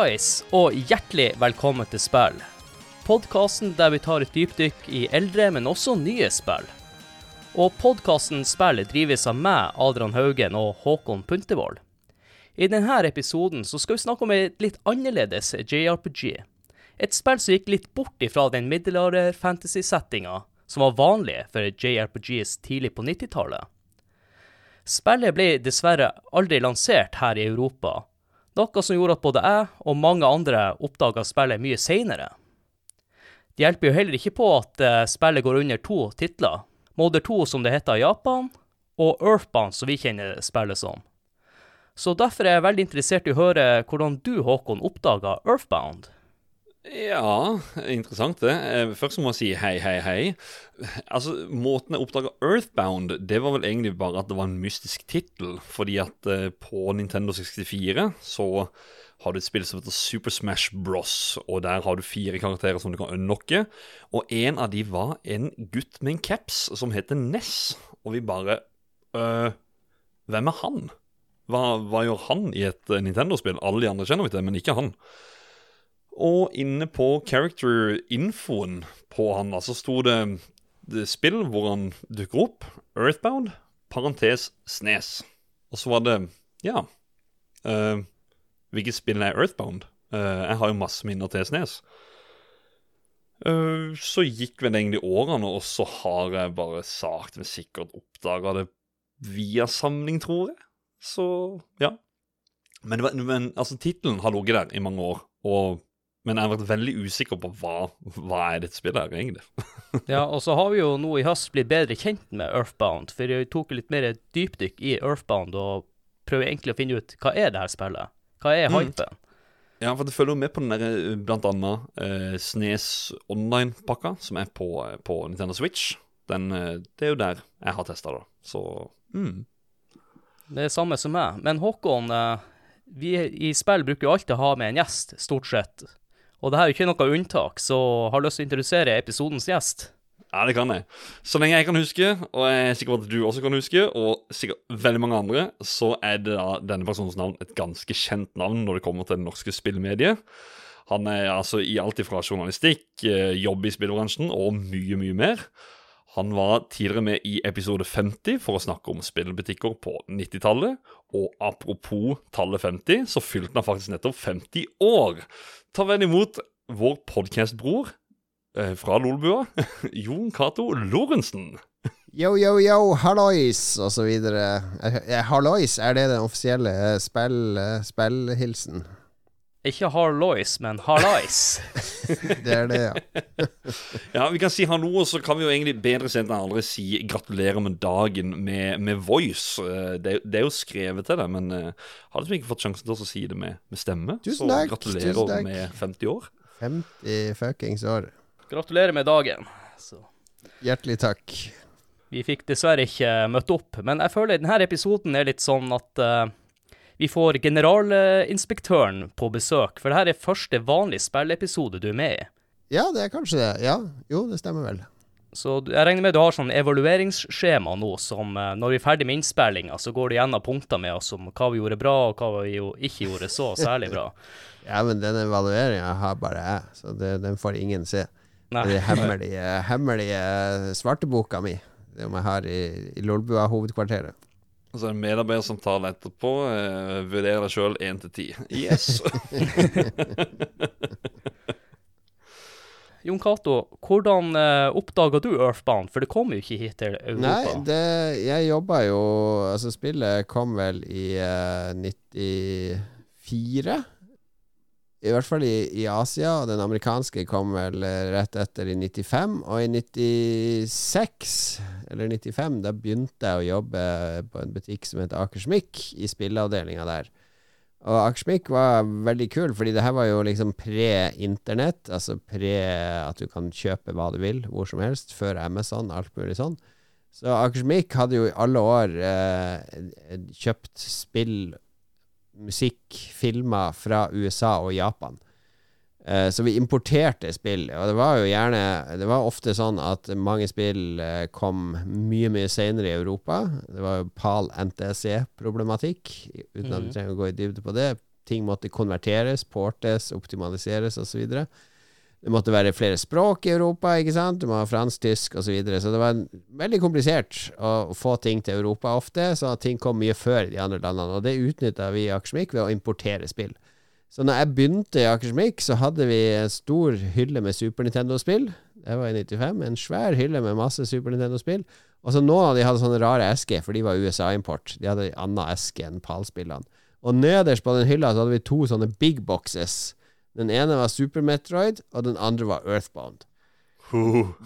Hallais, og hjertelig velkommen til Spill. Podkasten der vi tar et dypdykk i eldre, men også nye spill. Og podkasten Spill drives av meg, Adrian Haugen og Håkon Puntervold. I denne episoden så skal vi snakke om et litt annerledes JRPG. Et spill som gikk litt bort ifra den middelalder-fantasy-settinga som var vanlig for JRPGs tidlig på 90-tallet. Spillet ble dessverre aldri lansert her i Europa, noe som gjorde at både jeg og mange andre oppdaga spillet mye seinere. Det hjelper jo heller ikke på at eh, spillet går under to titler. Mother 2, som det heter i Japan, og Earthbound, som vi kjenner spillet som. Så derfor er jeg veldig interessert i å høre hvordan du, Håkon, oppdaga Earthbound. Ja, interessant det. Eh, Først må jeg si hei, hei, hei. Altså, Måten jeg oppdaga Earthbound, det var vel egentlig bare at det var en mystisk tittel. Fordi at eh, på Nintendo 64 så har du et spill som heter Super Smash Bros. Og der har du fire karakterer som du kan unlocke. Og en av de var en gutt med en caps som heter Ness. Og vi bare øh, Hvem er han? Hva, hva gjør han i et Nintendo-spill? Alle de andre kjenner vi til, men ikke han. Og inne på character-infoen på han, så sto det, det spill hvor han dukker opp. Earthbound, parentes Snes. Og så var det Ja. Uh, hvilket spill er Earthbound? Uh, jeg har jo masse minner til Snes. Uh, så gikk vel egentlig årene, og så har jeg bare sakte, men sikkert oppdaga det via samling, tror jeg. Så ja. Men, men altså, tittelen har ligget der i mange år, og men jeg har vært veldig usikker på hva, hva er dette spillet her, egentlig. ja, og så har vi jo nå i høst blitt bedre kjent med Earthbound, for vi tok litt mer dypdykk i Earthbound og prøver egentlig å finne ut hva er det her spillet? Hva er hypen? Mm. Ja, for det følger jo med på den der blant annet eh, Snes Online-pakka, som er på, på, Nintendo Switch. Den, det er jo der jeg har testa det, så mm. Det er samme som meg. Men Håkon, vi i spill bruker jo alltid å ha med en gjest, stort sett. Og det her er jo ikke noe unntak, så har lyst til å introdusere episodens gjest. Ja, det kan jeg. Så lenge jeg kan huske, og jeg er sikker på at du også kan huske, og sikkert veldig mange andre, så er det da denne personens navn et ganske kjent navn når det kommer til det norske spillmediet. Han er altså i alt ifra journalistikk, eh, jobb i spillbransjen og mye, mye mer. Han var tidligere med i episode 50 for å snakke om spillbutikker på 90-tallet. Og apropos tallet 50, så fylte han faktisk nettopp 50 år. Ta vel imot vår podkastbror eh, fra Lolbua, Jon Cato Lorentzen. Yo, yo, yo, hallois, og så videre. Eh, hallois, er det den offisielle spill, eh, spillhilsen? Ikke Harlois, men Harlais. det er det, ja. ja, vi kan si hallo, og så kan vi jo egentlig bedre sent enn aldri si gratulerer med dagen med, med voice. Eh, det, det, er jo skrevet til det, men uh, har liksom ikke fått sjansen til å si det med, med stemme. Tusen takk. Så gratulerer tusen takk. med 50 år. 50 fuckings år. Gratulerer med dagen. Så. Hjertelig takk. Vi fikk dessverre ikke møtt opp, men jeg føler denne episoden er litt sånn at uh, vi får generalinspektøren på besøk, for dette er første vanlige spilleepisode du er med i. Ja, det er kanskje det. Ja, jo, det stemmer vel. Så jeg regner med du har sånn evalueringsskjema nå, som eh, når vi er ferdig med innspillinga, så går du gjennom punkter med oss om hva vi gjorde bra, og hva vi jo ikke gjorde så særlig bra. ja, men den evalueringa har bare jeg, så det, den får ingen se. Nei. Det er hemmelige, hemmelige svarteboka mi, det jeg har i, i Lolbua hovedkvarteret. Så er det medarbeidersamtale etterpå. Eh, vurderer deg sjøl én til ti. Yes! Jon Cato, hvordan eh, oppdaga du Earthbound? For det kom jo ikke hit til Europa. Nei, det, jeg jobba jo Altså, spillet kom vel i eh, 94. I hvert fall i, i, Asia, og den amerikanske kom vel rett etter i 95. Og i 96, eller 95, da begynte jeg å jobbe på en butikk som heter Akersmik, i spilleavdelinga der. Og Akersmik var veldig kul, fordi det her var jo liksom pre-internett. Altså pre at du kan kjøpe hva du vil, hvor som helst, før Amazon, alt mulig sånn. Så Akersmik hadde jo i alle år eh, kjøpt spill musikk, filmer fra USA og Japan. Uh, så vi importerte spill, og det var jo gjerne Det var ofte sånn at mange spill uh, kom mye, mye senere i Europa. Det var jo PAL NTC-problematikk, uten at vi mhm. trenger å gå i dybde på det. ting måtte konverteres, portes, optimaliseres osv. Det måtte være flere språk i Europa, ikke sant? Du må ha fransk, tysk osv. Så, videre. så det var veldig komplisert å få ting til Europa ofte, så ting kom mye før de andre landene. Og det utnytta vi i Akersmik ved å importere spill. Så når jeg begynte i Akersmik, så hadde vi en stor hylle med Super Nintendo-spill. Det var i 95. En svær hylle med masse Super Nintendo-spill. Og så noen av de hadde sånne rare esker, for de var USA-import. De hadde en annen eske enn PAL-spillene. Og nederst på den hylla så hadde vi to sånne big boxes den ene var Super Metroid, og den andre var Earthbound.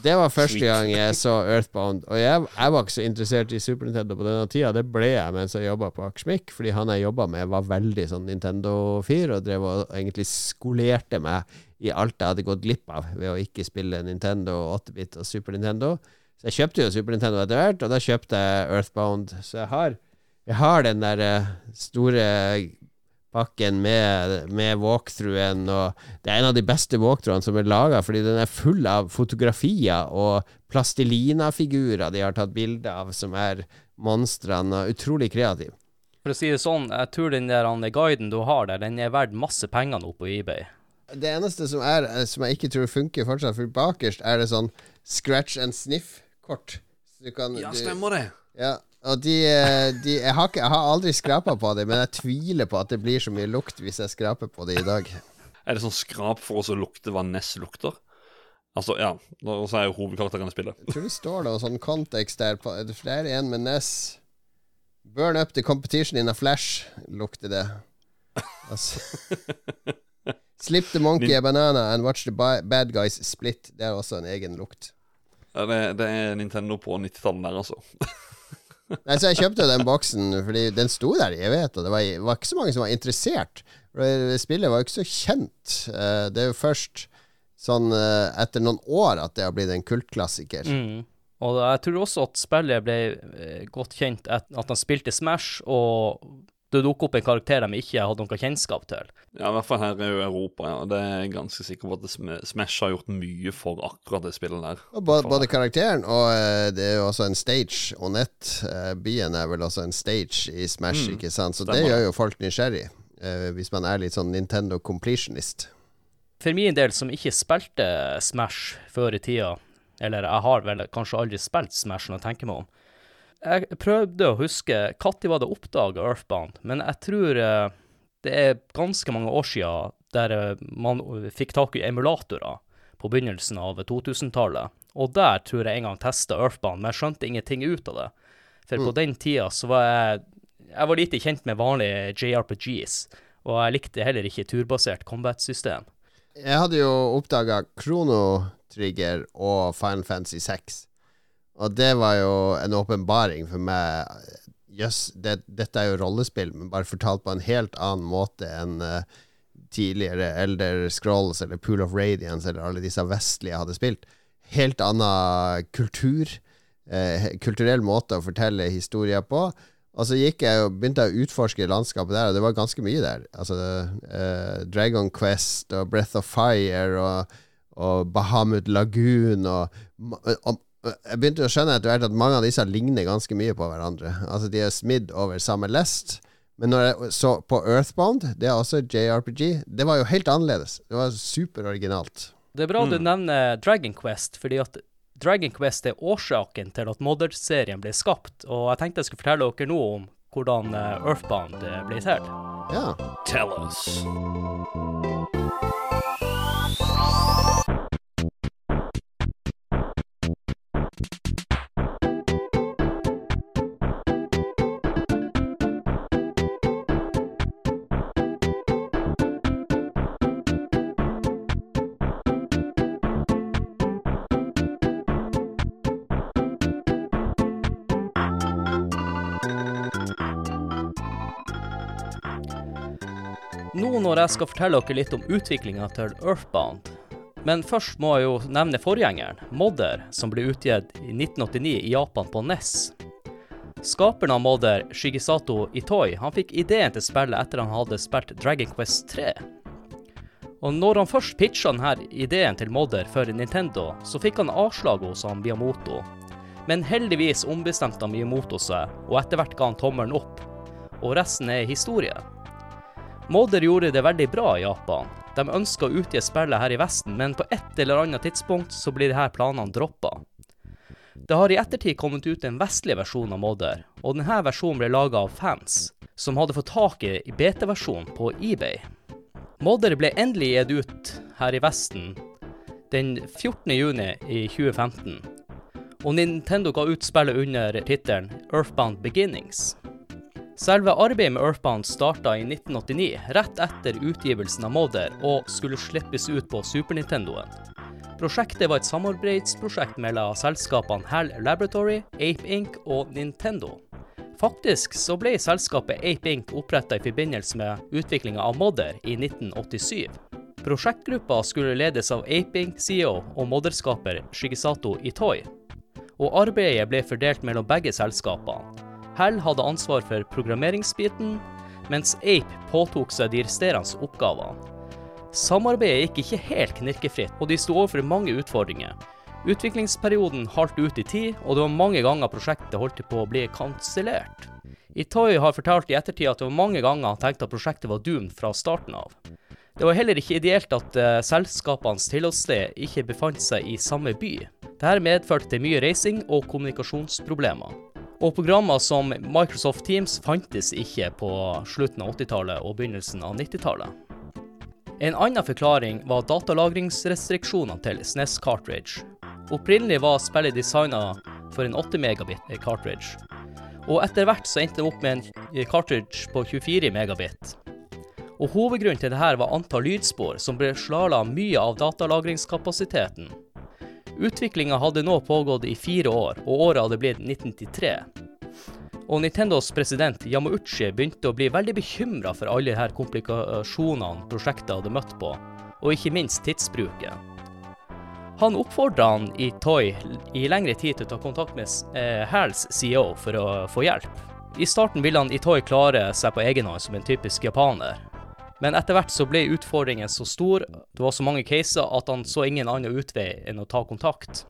det var første sweet. gang jeg så Earthbound. Og jeg, jeg, var ikke så interessert i Super Nintendo på denne tida. Det ble jeg mens jeg jobba på Akersmik, fordi han jeg jobba med, var veldig sånn Nintendo-fyr, og drev og egentlig skolerte meg i alt jeg hadde gått glipp av ved å ikke spille Nintendo, 8-bit og Super Nintendo. Så jeg kjøpte jo Super Nintendo etter hvert, og da kjøpte jeg Earthbound. Så jeg har, jeg har den der eh, store pakken med, med walkthroughen. Og det er en av de beste walkthroughene som er laga, fordi den er full av fotografier og plastelina-figurer de har tatt bilde av, som er monstrene. Utrolig kreativ. For å si det sånn, jeg tror den der guiden du har der, den er verdt masse penger nå på eBay. Det eneste som er som jeg ikke tror funker fortsatt, for bakerst er det sånn scratch and sniff-kort. ja, stemmer det. Ja, og de, eh, de jeg, har ikke, jeg, har aldri skrapa på dem, men jeg tviler på at det blir så mye lukt hvis jeg skraper på dem i dag. Er det sånn skrap for oss å lukte hva Ness lukter? Altså, ja. Og så er jo hovedkarakteren i spillet. Jeg tror det står noe sånn kontekst der. På, det er en med Ness. Burn up the competition in a flash, lukter det. Altså. Slip the monkey a banana and watch the bad guys split. Det er også en egen lukt. Ja, det, det er Nintendo på 90-tallet der, altså. Nei, så Jeg kjøpte den boksen fordi den sto der i evighet og det var, var, ikke så mange som var interessert. Spillet var jo ikke så kjent. Eh, det er jo først sånn eh, etter noen år at det har blitt en kultklassiker. Mm. Og jeg tror også at spillet ble eh, godt kjent at, han spilte Smash, og det dukker opp en karakter de ikke hadde noe kjennskap til. Ja, i hvert fall her i Europa. ja. Det er jeg ganske sikker på at Smash har gjort mye for akkurat det spillet der. Både, både, karakteren og uh, det er jo også en stage. Og nett, uh, byen er vel også en stage i Smash, mm, ikke sant? Så stemmer. det gjør jo folk nysgjerrig, uh, hvis man er litt sånn Nintendo completionist. For min del, som ikke spilte Smash før i tida, eller jeg har vel kanskje aldri spilt Smash når jeg tenker meg om, jeg prøvde å huske når var det oppdaga Earthbound, men jeg tror eh, det er ganske mange år siden der eh, man fikk tak i emulatorer på begynnelsen av 2000-tallet. Og der tror jeg en gang testa Earthbound, men jeg skjønte ingenting ut av det. For mm. på den tida så var jeg Jeg var lite kjent med vanlige JRPGs, og jeg likte heller ikke turbasert combat-system. Jeg hadde jo oppdaga Chrono Trigger og Final Fantasy 6 og det var jo en åpenbaring for meg. Jøss, yes, det, dette er jo rollespill, men bare fortalt på en helt annen måte enn uh, tidligere Elder Scrolls eller Pool of Radiance eller alle disse vestlige hadde spilt. Helt annen kultur. Eh, kulturell måte å fortelle historier på. Og så gikk jeg og begynte å utforske landskapet der, og det var ganske mye der. Altså uh, Dragon Quest og Breath of Fire og, og Bahamut Lagoon og, og jeg begynte å skjønne etter hvert at mange av disse ligner ganske mye på hverandre. Altså De er smidd over samme lest. Men når jeg så på Earthbound, det er også JRPG, det var jo helt annerledes. Det var superoriginalt. Det er bra mm. du nevner Dragon Quest, fordi at Dragon Quest er årsaken til at Modder-serien ble skapt. Og jeg tenkte jeg skulle fortelle dere noe om hvordan eh, Earthbound eh, ble til. Ja. Tell us. Nå når jeg skal fortelle dere litt om utviklinga til Earthbound. Men først må jeg jo nevne forgjengeren, Modder, som ble utgitt i 1989 i Japan på NES. Skaperen av Modder, Shigisato Itoi, han fikk ideen til spillet etter han hadde spilt Dragon Quest 3. Og når han først pitcha denne ideen til Modder for Nintendo, så fikk han avslag hos han Miyamoto. Men heldigvis ombestemte han Miyamoto seg, og etter hvert ga han tommelen opp. Og resten er historie. Modder gjorde det veldig bra i Japan. De ønska å utgi spillet her i Vesten, men på et eller annet tidspunkt så blir disse planene droppa. Det har i ettertid kommet ut en vestlig versjon av Modder, og denne versjonen ble laga av fans, som hadde fått tak i BT-versjonen på eBay. Modder ble endelig gitt ut her i Vesten den 14. juni 2015, og Nintendo ga ut spillet under tittelen Earthbound Beginnings. Selve arbeidet med Earthbound starta i 1989, rett etter utgivelsen av Modder, og skulle slippes ut på Super Nintendoen. Prosjektet var et samarbeidsprosjekt mellom selskapene HAL Laboratory, Ape Inc. og Nintendo. Faktisk så ble selskapet Ape Inc. oppretta i forbindelse med utviklinga av Modder i 1987. Prosjektgruppa skulle ledes av Ape Inc.-CEO og modderskaper Shigesato Itoi, og arbeidet ble fordelt mellom begge selskapene. HAL hadde ansvar for programmeringsbiten, mens Ape påtok seg de resterende oppgavene. Samarbeidet gikk ikke helt knirkefritt, og de sto overfor mange utfordringer. Utviklingsperioden halt ut i tid, og det var mange ganger prosjektet holdt på å bli kansellert. Itoy har fortalt i ettertid at det var mange ganger han tenkte at prosjektet var doomed fra starten av. Det var heller ikke ideelt at uh, selskapenes tilholdssted ikke befant seg i samme by. Dette medførte til mye reising og kommunikasjonsproblemer. Og programmer som Microsoft Teams fantes ikke på slutten av 80-tallet og begynnelsen av 90-tallet. En annen forklaring var datalagringsrestriksjonene til SNES Cartridge. Opprinnelig var spillet designa for en 8 megabit cartridge, og etter hvert så endte det opp med en cartridge på 24 megabit. Og Hovedgrunnen til dette var antall lydspor, som ble slala mye av datalagringskapasiteten. Utviklinga hadde nå pågått i fire år, og året hadde blitt 1993. Og Nintendos president Yamauchi begynte å bli veldig bekymra for alle disse komplikasjonene prosjektet hadde møtt på, og ikke minst tidsbruken. Han oppfordra han i Toy i lengre tid til å ta kontakt med eh, Hals CEO for å få hjelp. I starten ville han i Toy klare seg på egen hånd som en typisk japaner, men etter hvert så ble utfordringen så stor, det var så mange caser, at han så ingen annen utvei enn å ta kontakt.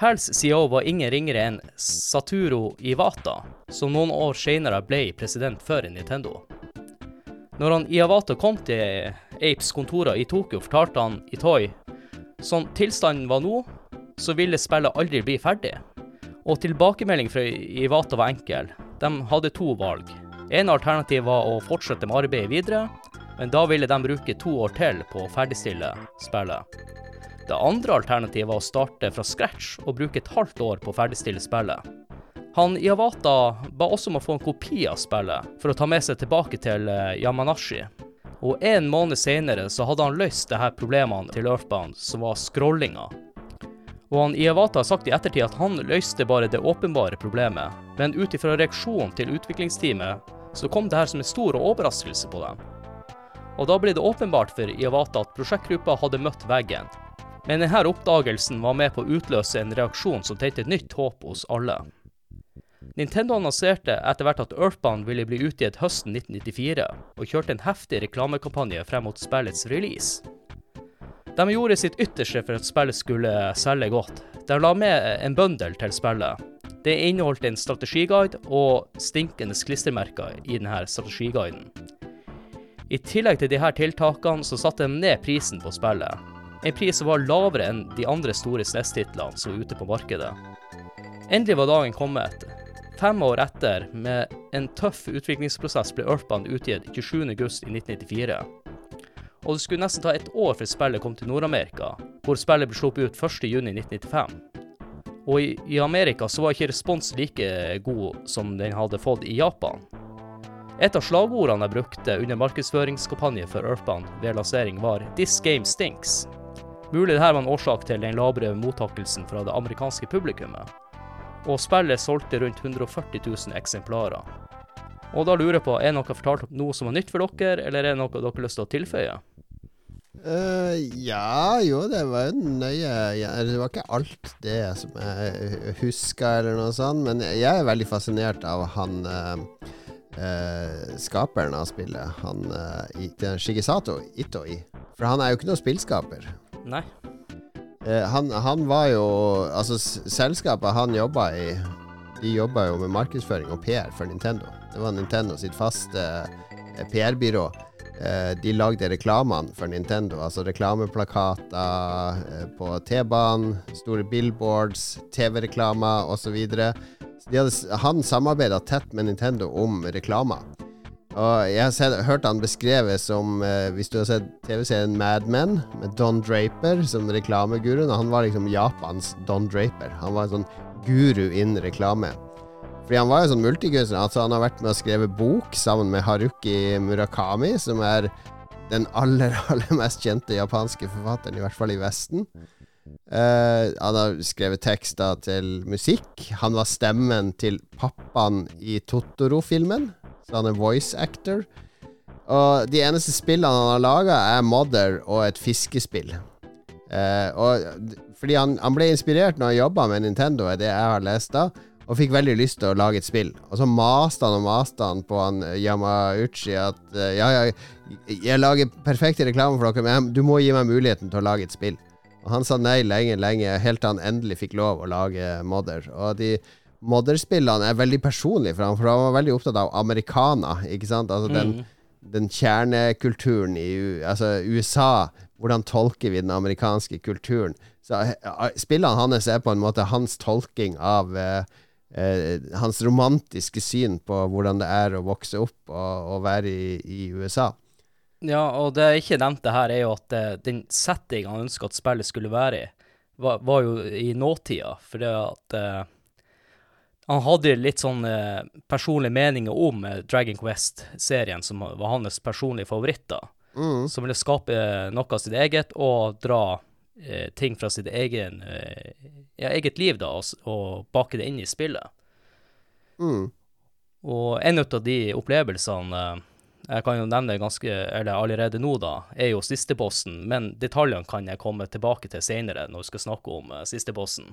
Hals CEO var ingen ringere enn Saturo Iwata, som noen år senere ble president for Nintendo. Når han Iwata kom til Apes kontorer i Tokyo, fortalte han Itoi sånn tilstanden var nå, så ville spillet aldri bli ferdig. Og tilbakemelding fra Iwata var enkel. De hadde to valg. En alternativ var å fortsette med arbeidet videre, men da ville de bruke to år til på å ferdigstille spillet. Det andre alternativet var å starte fra scratch og bruke et halvt år på å ferdigstille spillet. Han Iawata ba også om å få en kopi av spillet, for å ta med seg tilbake til eh, Yamanashi. Og en måned senere så hadde han løst disse problemene til Earthbound, som var scrollinga. Og han Iawata har sagt i ettertid at han løste bare det åpenbare problemet, men ut ifra reaksjonen til utviklingsteamet, så kom det her som en stor overraskelse på dem. Og da ble det åpenbart for Iwata at prosjektgruppa hadde møtt veggen. Men denne oppdagelsen var med på å utløse en reaksjon som tente et nytt håp hos alle. Nintendo annonserte etter hvert at Earthbound ville bli utgitt høsten 1994, og kjørte en heftig reklamekampanje frem mot spillets release. De gjorde sitt ytterste for at spillet skulle selge godt. De la med en bundle til spillet. Det inneholdt en strategiguide og stinkende klistremerker i denne strategiguiden. I tillegg til disse tiltakene så satte de ned prisen på spillet. En pris som var lavere enn de andre store SNES-titlene som var ute på markedet. Endelig var dagen kommet. Fem år etter, med en tøff utviklingsprosess, ble Earthbound utgitt 27.8.1994. Og det skulle nesten ta et år før spillet kom til Nord-Amerika, hvor spillet ble sluppet ut 1.6.1995. Og i Amerika så var ikke respons like god som den hadde fått i Japan. Et av slagordene jeg brukte under markedsføringskampanje for Earthbound ved lansering, var 'This game stinks'. Mulig dette var en årsak til den labre mottakelsen fra det amerikanske publikummet. Og spillet solgte rundt 140 000 eksemplarer. Og da lurer jeg på, er noe fortalt om noe som var nytt for dere, eller er det noe dere har lyst til å tilføye? Uh, ja, jo, det var jo nøye ja, Det var ikke alt det som jeg huska, eller noe sånt, men jeg er veldig fascinert av han uh, eh, skaperen av spillet, han eh, Shigisato Itoi. For han er jo ikke noen spillskaper. Nei. Eh, han, han, var jo Altså, selskapet han jobba i, de jobba jo med markedsføring og PR for Nintendo. Det var Nintendo sitt faste eh, PR-byrå. Eh, de lagde reklamene for Nintendo. Altså reklameplakater eh, på T-banen, store billboards, TV-reklamer osv. Han samarbeida tett med Nintendo om reklamer. Og jeg har sett, hørt han beskrevet som eh, Hvis du har sett TV-serien Mad Men, med Don Draper som reklameguruen. Han var liksom Japans Don Draper. Han var en sånn guru innen reklame. Fordi han var jo sånn multikunstner. Altså han har vært med og skrevet bok sammen med Haruki Murakami, som er den aller, aller mest kjente japanske forfatteren, i hvert fall i Vesten. Uh, han har skrevet tekster til musikk. Han var stemmen til pappaen i Totoro-filmen så han er voice actor. Og de eneste spillene han har laga, er Mother og et fiskespill. Uh, og fordi han, han, ble inspirert når han jobba med Nintendo, er det jeg har lest da, og fikk veldig lyst til å lage et spill. Og så maste han og maste han på han Yamauchi at uh, ja, ja, jeg lager perfekte reklame for dere, men du må gi meg muligheten til å lage et spill. Og han sa nei lenge, lenge, helt til han endelig fikk lov å lage Mother. Og de Modder-spillene er veldig personlige for han, for han var veldig opptatt av americana, ikke sant? Altså den, mm. den kjernekulturen i altså USA. Hvordan tolker vi den amerikanske kulturen? Så uh, Spillene hans er på en måte hans tolking av uh, uh, hans romantiske syn på hvordan det er å vokse opp og, og være i, i, USA. Ja, og det jeg ikke nevnte her, er jo at den settinga han ønska at spillet skulle være i, var, var jo i nåtida. For det at han hadde litt sånn eh, personlige meninger om eh, Dragon Quest-serien, som var hans personlige favoritter. Mm. Som ville skape eh, noe av sitt eget, og dra eh, ting fra sitt egen, eh, ja, eget liv, da, og, og, bake det inn i spillet. Mm. Og en av de opplevelsene eh, jeg kan jo nevne ganske, eller allerede nå, da, er jo sistebossen, men detaljene kan jeg komme tilbake til senere når vi skal snakke om uh, sistebossen.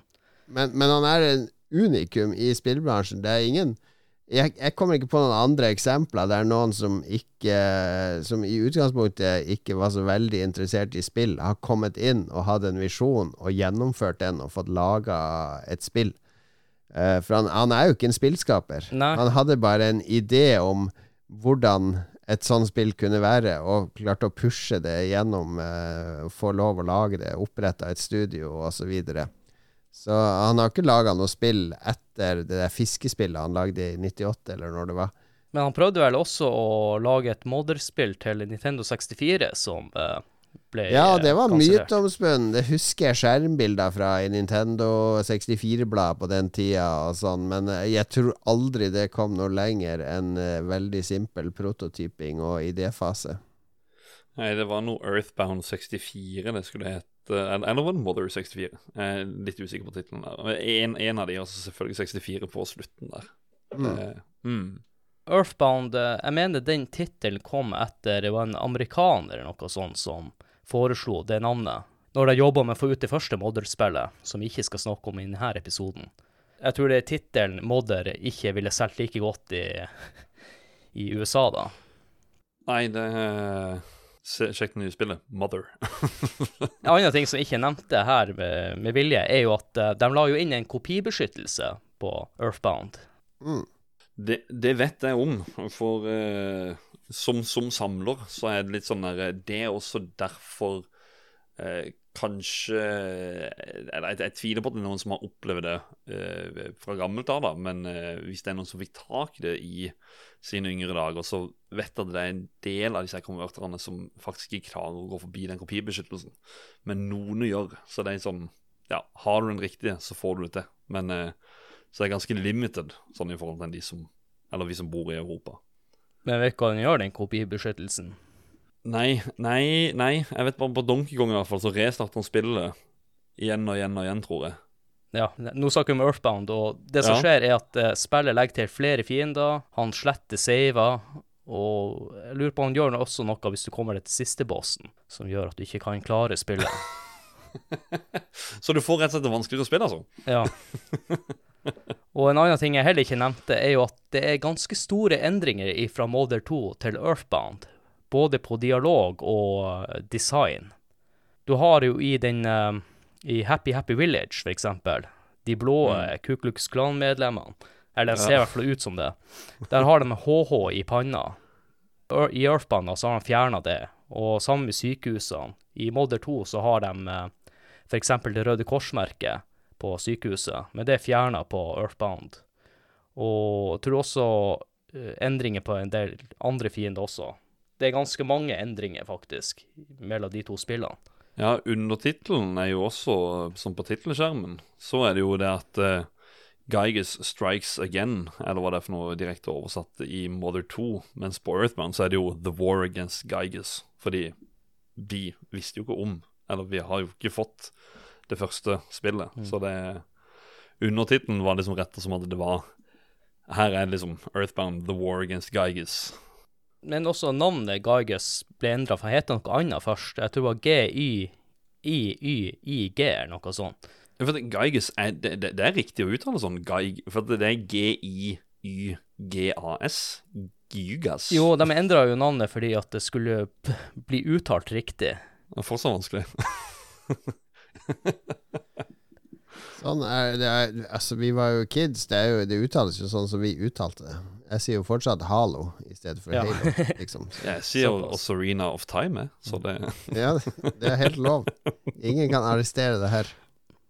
Men, men han er en unikum i spillbransjen. Det er ingen jeg, jeg, kommer ikke på noen andre eksempler der noen som ikke Som i utgangspunktet ikke var så veldig interessert i spill, har kommet inn og hatt en visjon og gjennomført den og fått laga et spill. Uh, for han, han, er jo ikke en spillskaper. Nei. Han hadde bare en idé om hvordan et sånt spill kunne være, og klarte å pushe det gjennom, uh, få lov å lage det, oppretta et studio osv. Og, så han har ikke laga noe spill etter det der fiskespillet han lagde i 98, eller når det var. Men han prøvde vel også å lage et Modder-spill til Nintendo 64 som uh, ble Ja, det var myteomspunnet. Det husker jeg skjermbilder fra i Nintendo 64-bladet på den tida og sånn, men eh, jeg tror aldri det kom noe lenger enn veldig simpel prototyping og idéfase. Nei, det var noe Earthbound 64 det skulle hete. Eller var det Mother 64? Jeg er litt usikker på tittelen der. En, en, av de, har selvfølgelig 64 på slutten der. Mm. Uh, mm. Earthbound, eh, jeg mener den tittelen kom etter det var en amerikaner eller noe sånt som foreslo det navnet. Når de jobba med å få ut det første Modder-spillet, som vi ikke skal snakke om i denne episoden. Jeg tror det er tittelen Modder ikke ville solgt like godt i, i USA, da. Nei, det Sjekk det nye spillet, Mother. en annen ting som jeg ikke nevnte her med, med vilje, er jo at uh, de la jo inn en kopibeskyttelse på Earthbound. Mm. Det, det, vet jeg om, for uh, som, som, samler så er det litt sånn der Det er også derfor uh, kanskje Eller jeg, jeg, tviler på at det er noen som har opplevd det fra gammelt av, da, men hvis det er noen som fikk tak i det i sine yngre dager, så vet jeg at det er en del av disse konverterne som faktisk ikke klarer å gå forbi den kopibeskyttelsen. Men noen gjør. Så det er sånn Ja, har du den riktige, så får du det til. Men eh, så det er ganske limited sånn i forhold til de som Eller vi som bor i Europa. Men vet du hva den gjør, den kopibeskyttelsen? Nei, nei, nei. Jeg vet bare på Donkey Kong i hvert fall, så restarter han spillet igjen og igjen og igjen, tror jeg. Ja, nå snakker vi om Earthbound, og det som ja. skjer, er at uh, spillet legger til flere fiender. Han sletter saver, og jeg lurer på om han gjør også noe hvis du kommer til siste bossen, som gjør at du ikke kan klare spillet. Så du får rett og slett det vanskeligere å spille, altså? ja. Og en annen ting jeg heller ikke nevnte, er jo at det er ganske store endringer fra Molder 2 til Earthbound. Både på dialog og design. Du har jo i den uh, i Happy Happy Village, for eksempel, de blå mm. Ku Klux Klan-medlemmene, eller de ser i hvert fall ut som det, der har de HH i panna. I Earthbanda så har de fjerna det, og sammen med sykehusene. I Modder 2 så har de eh, f.eks. det Røde Kors-merket på sykehuset, men det er fjerna på Earthbound. Og jeg tror også eh, endringer på en del andre fiender også. Det er ganske mange endringer, faktisk, mellom de to spillene. Ja, undertittelen er jo også, som på tittelskjermen, så er det jo det at uh, Gyges strikes again, eller hva det er for noe direkte oversatt i Mother 2. Mens på Earthbound så er det jo The War Against Gyges. Fordi vi visste jo ikke om, eller vi har jo ikke fått det første spillet. Så det Undertittelen var liksom retta som at det var Her er liksom Earthbound, The War Against Gyges. Men også navnet Gyges ble endra, for det het noe annet først. Jeg tror det var G-Y-I-Y-I-G, eller noe sånt. For det, Gyges er, det, det, det er riktig å uttale sånn. Gyg, for det er G-I-Y-G-A-S. Gygas. Jo, de endra jo navnet fordi at det skulle bli uttalt riktig. Det er fortsatt vanskelig. Sånn er det er, Altså, vi var jo kids. Det, er jo, det uttales jo sånn som vi uttalte det. Jeg sier jo fortsatt Halo i stedet for Ja. Halo, liksom. Jeg sier jo også Arena of Time, jeg, så det Ja, det er helt lov. Ingen kan arrestere det her.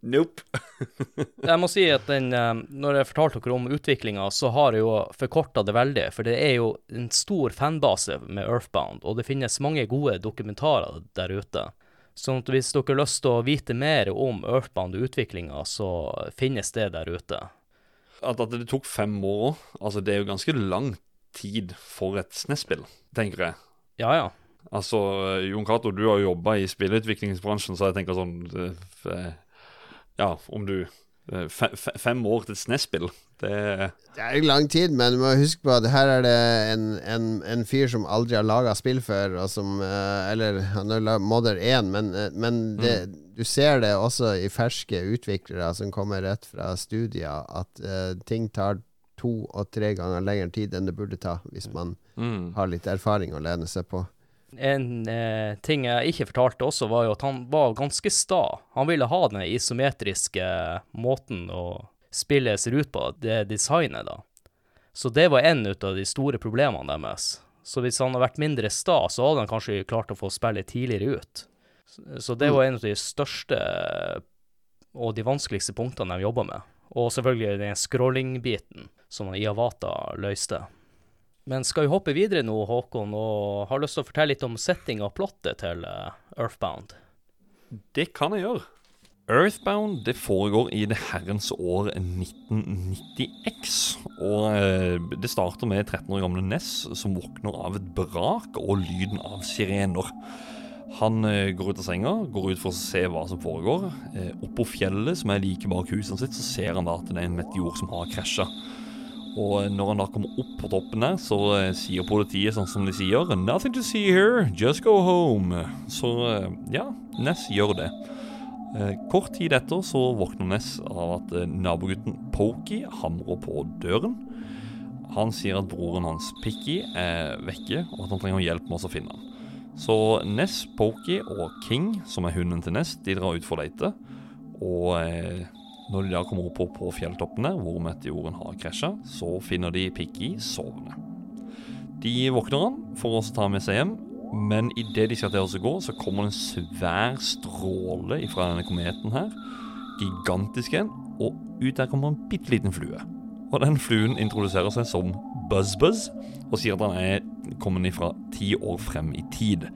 Nope. Jeg må si at den, eh, når jeg fortalte dere om utviklinga, så har jeg jo forkorta det veldig. For det er jo en stor fanbase med Earthbound, og det finnes mange gode dokumentarer der ute. Sånn at hvis dere har lyst til å vite mer om Earthbound og utviklinga, så finnes det der ute. At, at det tok fem år, altså det er jo ganske lang tid for et SNES-spill, tenker jeg. Ja, ja. Altså, Jon Cato, du har jo jobba i spillutviklingsbransjen, så jeg tenker sånn eh, Ja, om du Fem år til et SNES-spill, det Det er jo lang tid, men du må huske på at her er det en, en, en fyr som aldri har laga spill før, som eh, Eller han har laget Mother 1, men, eh, men det, du ser det også i ferske utviklere som kommer rett fra studier, at uh, ting tar to og tre ganger lengre tid enn det burde ta, hvis man mm. har litt erfaring å lene seg på. En eh, ting jeg ikke fortalte også, var jo at han var ganske sta. Han ville ha den isometriske måten å spille ser ut på, det designet, da. Så det var en ut av de store problemene deres. Så hvis han hadde vært mindre sta, så hadde han kanskje klart å få spillet tidligere ut. Så- det var en av de største og de vanskeligste punktene de jobba med. Og selvfølgelig den scrolling-biten som Iavata løste. Men skal vi hoppe videre nå, Håkon, og har lyst til å fortelle litt om setting og plottet til eh, Earthbound? Det kan jeg gjøre. Earthbound det foregår i det herrens år 1990X. Og eh, det starter med 13 år gamle Ness som våkner av et brak og lyden av sirener. Han eh, går ut av senga, går ut for å se hva som foregår. Oppå fjellet, som er like bak huset sitt, så ser han da at det er en meteor som har krasja. Og når han da kommer opp på toppen der, så eh, sier politiet sånn som de sier 'Nothing to see here, just go home'. Så eh, ja, Ness gjør det. Eh, kort tid etter så våkner Ness av at nabogutten Pokey hamrer på døren. Han sier at broren hans Picky er vekke, og at han trenger hjelp med å finne han. Så Ness, Pokey og King, som er hunden til Ness, de drar ut for å lete. Og når de da kommer opp på, på fjelltoppene, hvor meteoren har krasja, så finner de Picky sovende. De våkner han for å ta med seg hjem, men idet de skal til å gå, så kommer det en svær stråle fra denne kometen her. Gigantisk en, og ut der kommer en bitte liten flue. Og den fluen introduserer seg som Buzz-Buzz, og sier at han er kommet ifra ti år frem i tid.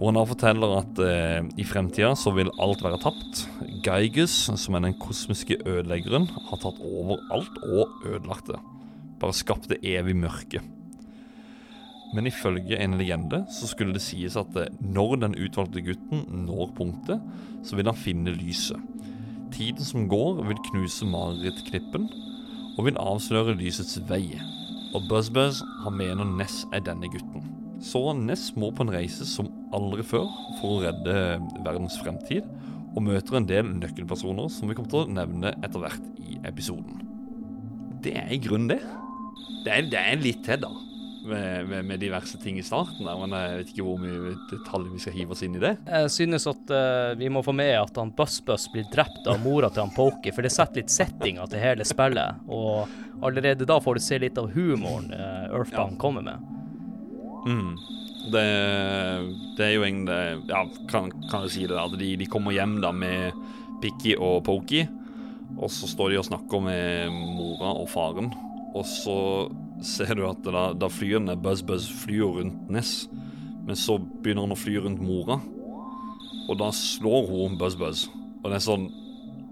Og han forteller at eh, i fremtida så vil alt være tapt. Geigus, som er den kosmiske ødeleggeren, har tatt over alt og ødelagt det. Bare skapt det evig mørke. Men ifølge en legende så skulle det sies at eh, når den utvalgte gutten når punktet, så vil han finne lyset. Tiden som går, vil knuse marerittknippen og vil avsløre lysets vei. Og Buzz Buzz, han mener Ness er denne gutten. Så Ness må på en reise som aldri før for å redde verdens fremtid, og møter en del nøkkelpersoner som vi kommer til å nevne etter hvert i episoden. Det er i grunnen det. Det er, det er litt til, da. Med, med, med diverse ting i starten, der, men jeg vet ikke hvor mye detaljer vi skal hive oss inn i det. Jeg synes at uh, vi må få med at han Buss-Buss blir drept av mora til han Pokey, for det setter litt settinga til hele spillet. Og allerede da får du se litt av humoren uh, Earthbound Ja. kommer med. Mm. Det, det er jo egentlig Ja, kan, kan jeg si det. At de, de kommer hjem da med Pikki og Pokey. Og så står de og snakker med mora og faren. Og så ser du at da, da flyene Buzz-Buzz flyr rundt Ness. Men så begynner han å fly rundt mora. Og da slår hun Buzz-Buzz. Og det er sånn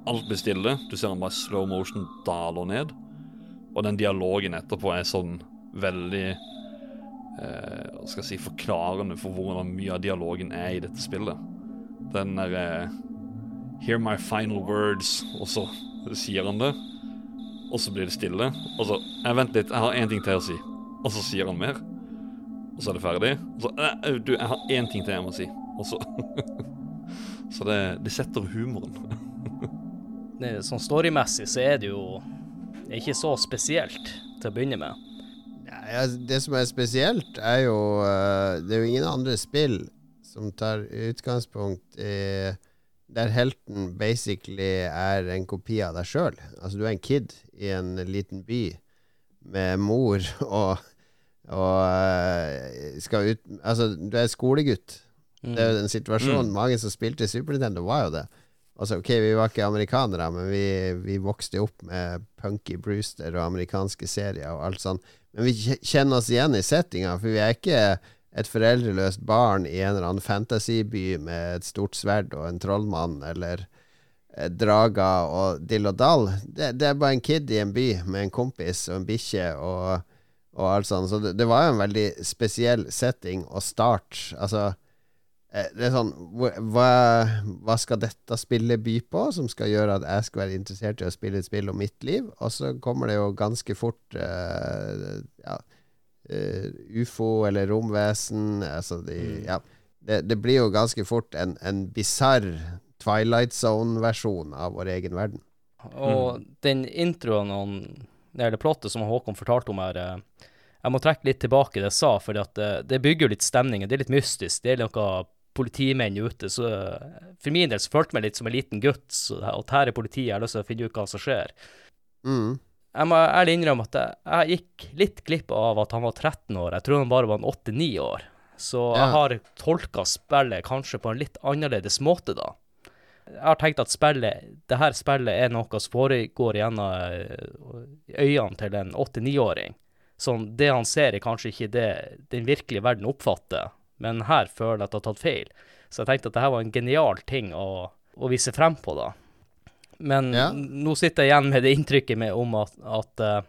Alt blir stille. Du ser han bare slow motion daler ned. Og den dialogen etterpå er sånn veldig skal jeg si forklarende for hvordan mye av dialogen er i dette spillet. Den derre eh, Hear my final words, og så sier han det. Og så blir det stille. Og så jeg Vent litt, jeg har én ting til å si. Og så sier han mer. Og så er det ferdig. Og så eh, Du, jeg har én ting til jeg må si. Og så Så det, det setter humoren. Sånn storymessig så er det jo ikke så spesielt til å begynne med. Det som er spesielt, er jo uh, Det er jo ingen andre spill som tar utgangspunkt i Der helten basically er en kopi av deg sjøl. Altså, du er en kid i en liten by med mor og, og uh, skal ut Altså, du er skolegutt. Mm. Det er jo den situasjonen. Mm. Mange som spilte Super Nintendo, var jo det. Altså, ok, Vi var ikke amerikanere, men vi, vi vokste opp med Punky Brewster og amerikanske serier og alt sånt. Men vi kjenner oss igjen i settinga, for vi er ikke et foreldreløst barn i en eller annen fantasyby med et stort sverd og en trollmann eller drager og dill og dall. Det, det, er bare en kid i en by med en kompis og en bikkje og, og alt sånt. Så det, det var jo en veldig spesiell setting og start. Altså Eh, det er sånn hva, hva, skal dette spillet by på, som skal gjøre at jeg skal være interessert i å spille et spill om mitt liv? Og så kommer det jo ganske fort uh, ja, uh, ufo eller romvesen altså de, mm. ja, det, det, blir jo ganske fort en, en bisarr Twilight Zone-versjon av vår egen verden. Og mm. den introen og det plottet som Håkon fortalte om her jeg må trekke litt tilbake det jeg sa, for det, det bygger litt stemning. Det er litt mystisk. Det er noe politimenn ute, så for min del så følte jeg meg litt som en liten gutt. Så, at her er politiet, jeg har lyst til å finne ut hva som skjer. Mm. Jeg må ærlig innrømme at jeg, jeg, gikk litt glipp av at han var 13 år. Jeg tror han bare var 8-9 år. Så ja. jeg har tolka spillet kanskje på en litt annerledes måte, da. Jeg har tenkt at spillet, det her spillet er noe som foregår gjennom eh, øynene til en 8-9-åring. Sånn, det han ser, er kanskje ikke det den virkelige verden oppfatter men her føler jeg at jeg har tatt feil. Så jeg tenkte at dette var en genial ting å, å vise frem på, da. Men ja. nå sitter jeg igjen med det inntrykket med om at, at uh,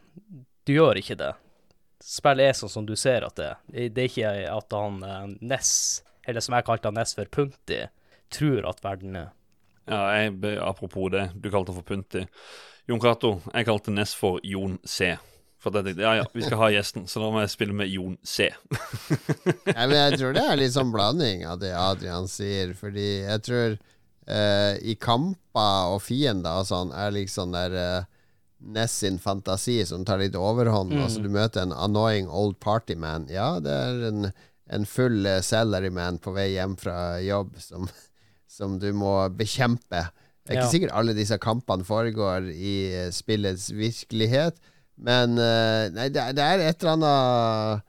du gjør ikke det. Spillet er sånn som du ser at det er. Det er ikke at han uh, Ness, eller som jeg kalte han Ness for Punti, tror at verden er. Ja, jeg, apropos det, du kalte han for Punti. Jon Cato, jeg kalte Ness for Jon C. For jeg tenkte ja ja, vi skal ha gjesten, så da må jeg spille med Jon C. ja, men jeg tror det er litt sånn blanding av det Adrian sier, fordi jeg tror eh, i kamper og fiender og sånn er liksom der eh, Ness sin fantasi som tar litt overhånd. Mm. Altså Du møter en annoying old party man. Ja, det er en, en full Salary salaryman på vei hjem fra jobb som, som du må bekjempe. Det er ikke ja. sikkert alle disse kampene foregår i spillets virkelighet. Men uh, Nei, det, det, er et eller annet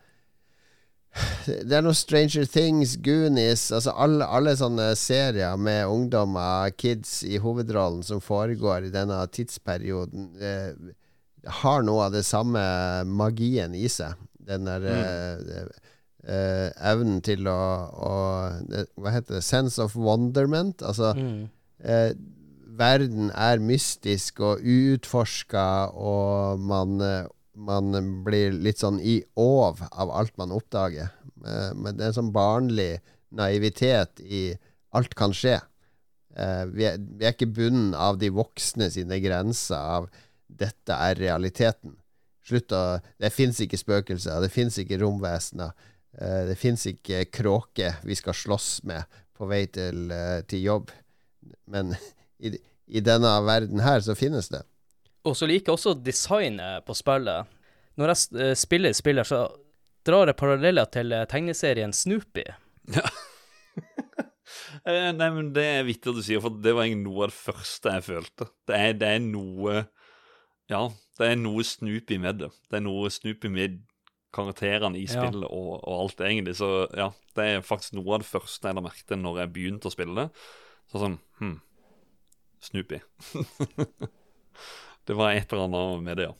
Det er noe Stranger Things, Goonies Altså alle, alle, sånne serier med ungdommer, kids i hovedrollen, som foregår i denne tidsperioden, uh, har noe av det samme magien i seg. Den der mm. uh, evnen til å, å, Hva heter det? Sense of wonderment. Altså mm verden er mystisk og uutforska, og man, man, blir litt sånn i åv av alt man oppdager. Eh, men det er en sånn barnlig naivitet i alt kan skje. Eh, vi er, vi er ikke bunnen av de voksne sine grenser av 'dette er realiteten'. Slutt å Det fins ikke spøkelser, det fins ikke romvesener. Eh, det fins ikke kråker vi skal slåss med på vei til, til jobb. Men i, i denne verden her, så finnes det. Og så liker jeg også designet på spillet. Når jeg eh, spiller spiller, så drar jeg paralleller til eh, tegneserien Snoopy. Ja. Eh, nei, men det er vittig at du sier, for det var egentlig noe av det første jeg følte. Det er, det er noe Ja, det er noe Snoopy med det. Det er noe Snoopy med karakterene i Ja. spillet og, og alt, egentlig. Så ja, det er faktisk noe av det første jeg la merke til når jeg begynte å spille det. Så sånn Hm. Snoopy. det var et eller annet med det, ja.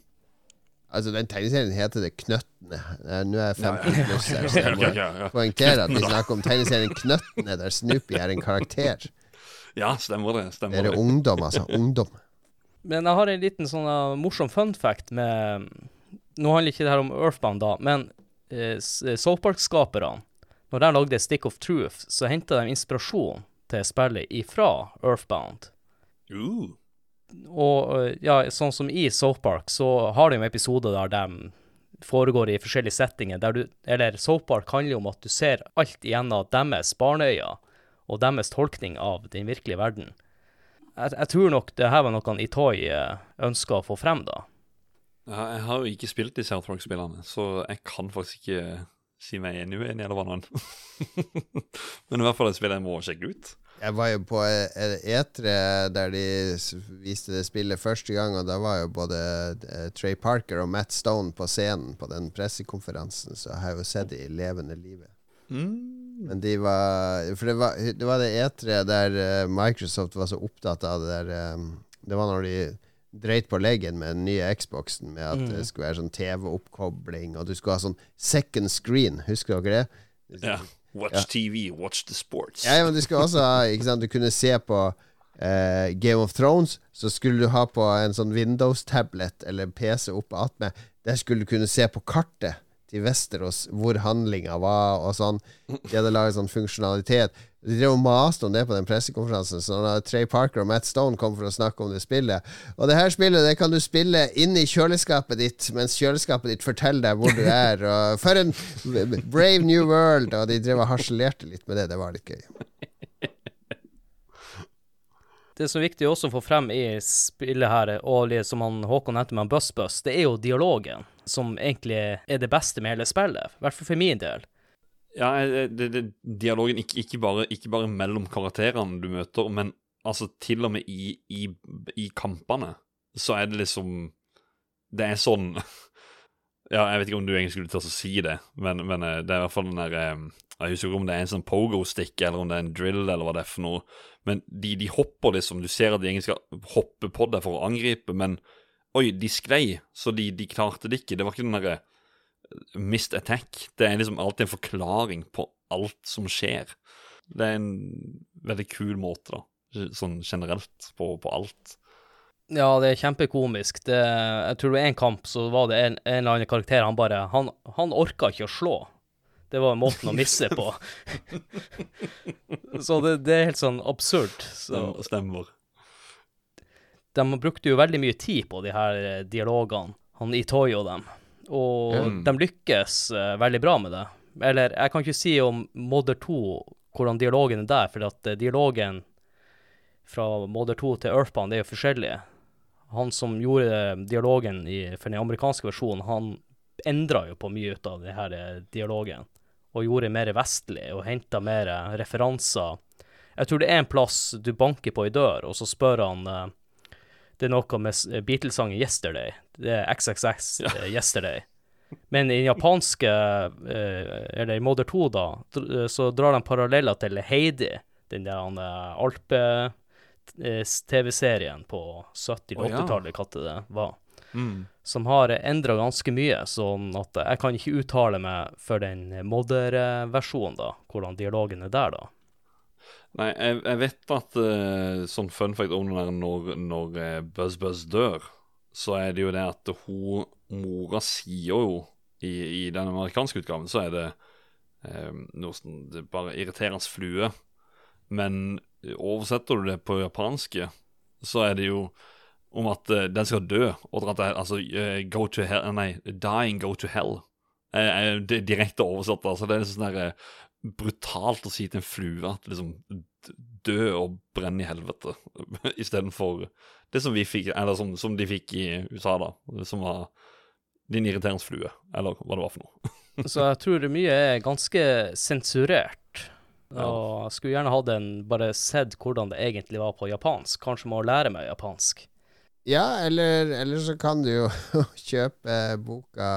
Altså, den tegneserien heter det Knøttene. Eh, Nå er jeg 15 pluss her, så jeg må poengtere at vi snakker om tegneserien Knøttene, der Snoopy er en karakter. ja, stemmer det. Det er det. ungdom, altså. Ungdom. Men jeg har en liten sånn uh, morsom fun fact med Nå handler ikke det her om Earthbound, da, men uh, South Park-skaperne, når de lagde Stick of Truth, så henta de inspirasjon til spillet ifra Earthbound. Uh, Og uh, ja, sånn som i South Park, så har de jo episoder der de foregår i forskjellige settinger, der du Eller South Park handler jo om at du ser alt igjennom deres barneøyne og deres tolkning av den virkelige verden. Jeg, jeg tror nok det her var noe Itoy uh, ønska å få frem, da. jeg har jo ikke spilt de South Park-spillene, så jeg kan faktisk ikke si meg enig uenig, eller hva nå enn. Men i hvert fall et spill jeg må sjekke ut. Jeg var jo på eh, E3 der de viste det spillet første gang, og da var jo både eh, Trey Parker og Matt Stone på scenen på den pressekonferansen, så jeg har jo sett det i levende livet. Mm. Men de var For det var det, var det E3 der eh, Microsoft var så opptatt av det der Det var når de dreit på leggen med den nye Xboxen, med at det skulle være sånn TV-oppkobling, og du skulle ha sånn second screen. Husker dere det? Ja. Watch. TV, watch the sports. Ja, men du skulle også ikke sant? Du kunne se på eh, Game of Thrones, så skulle du ha på en sånn Windows-tablet eller PC oppe attmed. Der skulle du kunne se på kartet til Vesterås hvor handlinga var, og sånn. De hadde laget sånn funksjonalitet. De drev og maste om det på den pressekonferansen. Så da Trey Parker og Matt Stone kom for å snakke om det spillet Og det her spillet det kan du spille inne i kjøleskapet ditt mens kjøleskapet ditt forteller deg hvor du er. Og for en brave new world! Og de drev og harselerte litt med det. Det var litt gøy. Det som er viktig også å få frem i spillet her, og som han Håkon nevnte med Buss Buss, det er jo dialogen, som egentlig er det beste med hele spillet. I hvert fall for min del. Ja, eh, det, det, dialogen ikke, ikke, bare, ikke bare mellom karakterene du møter, men altså til og med i, i, i kampene, så er det liksom Det er sånn Ja, jeg vet ikke om du egentlig skulle til å si det, men, men eh, det er i hvert fall den der eh, Jeg husker ikke om det er en sånn pogo-stick, eller om det er en drill, eller hva det er for noe. Men de, de hopper liksom. Du ser at de egentlig skal hoppe på deg for å angripe, men oi, de sklei, så de, de klarte det ikke. Det var ikke den derre missed attack. Det er liksom alltid en forklaring på alt som skjer. Det er en veldig kul måte, da. Sånn generelt på, på alt. Ja, det er kjempekomisk. Det, jeg tror det var en kamp, så var det en, en eller annen karakter han bare Han, han orka ikke å slå. Det var måten å misse på. så det, det er helt sånn absurd. Så stemmer. de brukte jo veldig mye tid på de her eh, dialogene, han Itoy og dem. Og Mm. de lykkes uh, veldig bra med det. Eller jeg kan ikke si om Modder 2 hvordan dialogen er der, for at eh, dialogen fra Modder 2 til Earthbound er jo forskjellig. Han som gjorde dialogen i, for den amerikanske versjonen, han endra jo på mye ut av eh, dialogen. Og gjorde mer vestlig, og henta mer eh, referanser. Jeg tror det er en plass du banker på ei dør, og så spør han eh, Det er noe med Beatles-sangen 'Yesterday'. Det er XXX eh, 'Yesterday'. Men i den japanske, eh, eller i Modder 2, da, så drar de paralleller til Heidi, den der eh, Alpe-TV-serien på 70- Å, ja. 80-tallet, hva det var Mm. som har endra ganske mye, sånn at jeg kan ikke uttale meg for den modder-versjonen, da, hvordan dialogen er der, da. Nei, jeg, jeg vet at uh, sånn fun fact om den når, når eh, Buzz Buzz dør, så er det jo det at hun Mora sier jo i, i den amerikanske utgaven, så er det um, noe sånn det er bare irriterende flue. Men oversetter du det på japanske, så er det jo om at uh, den skal dø, og at det er altså uh, go to hell Nei, dying go to hell. Det er direkte oversatt, altså. Det er sånn der eh, brutalt å si til en flue at liksom dø og brenn i helvete, istedenfor det som vi fikk, eller som, som de fikk i USA, da, som var din irriterende flue, eller hva det var for noe. Så jeg tror mye er ganske sensurert. Ja. Og jeg skulle gjerne hatt en bare sett hvordan det egentlig var på japansk. Kanskje må lære meg japansk. Ja, eller, eller så kan du jo kjøpe boka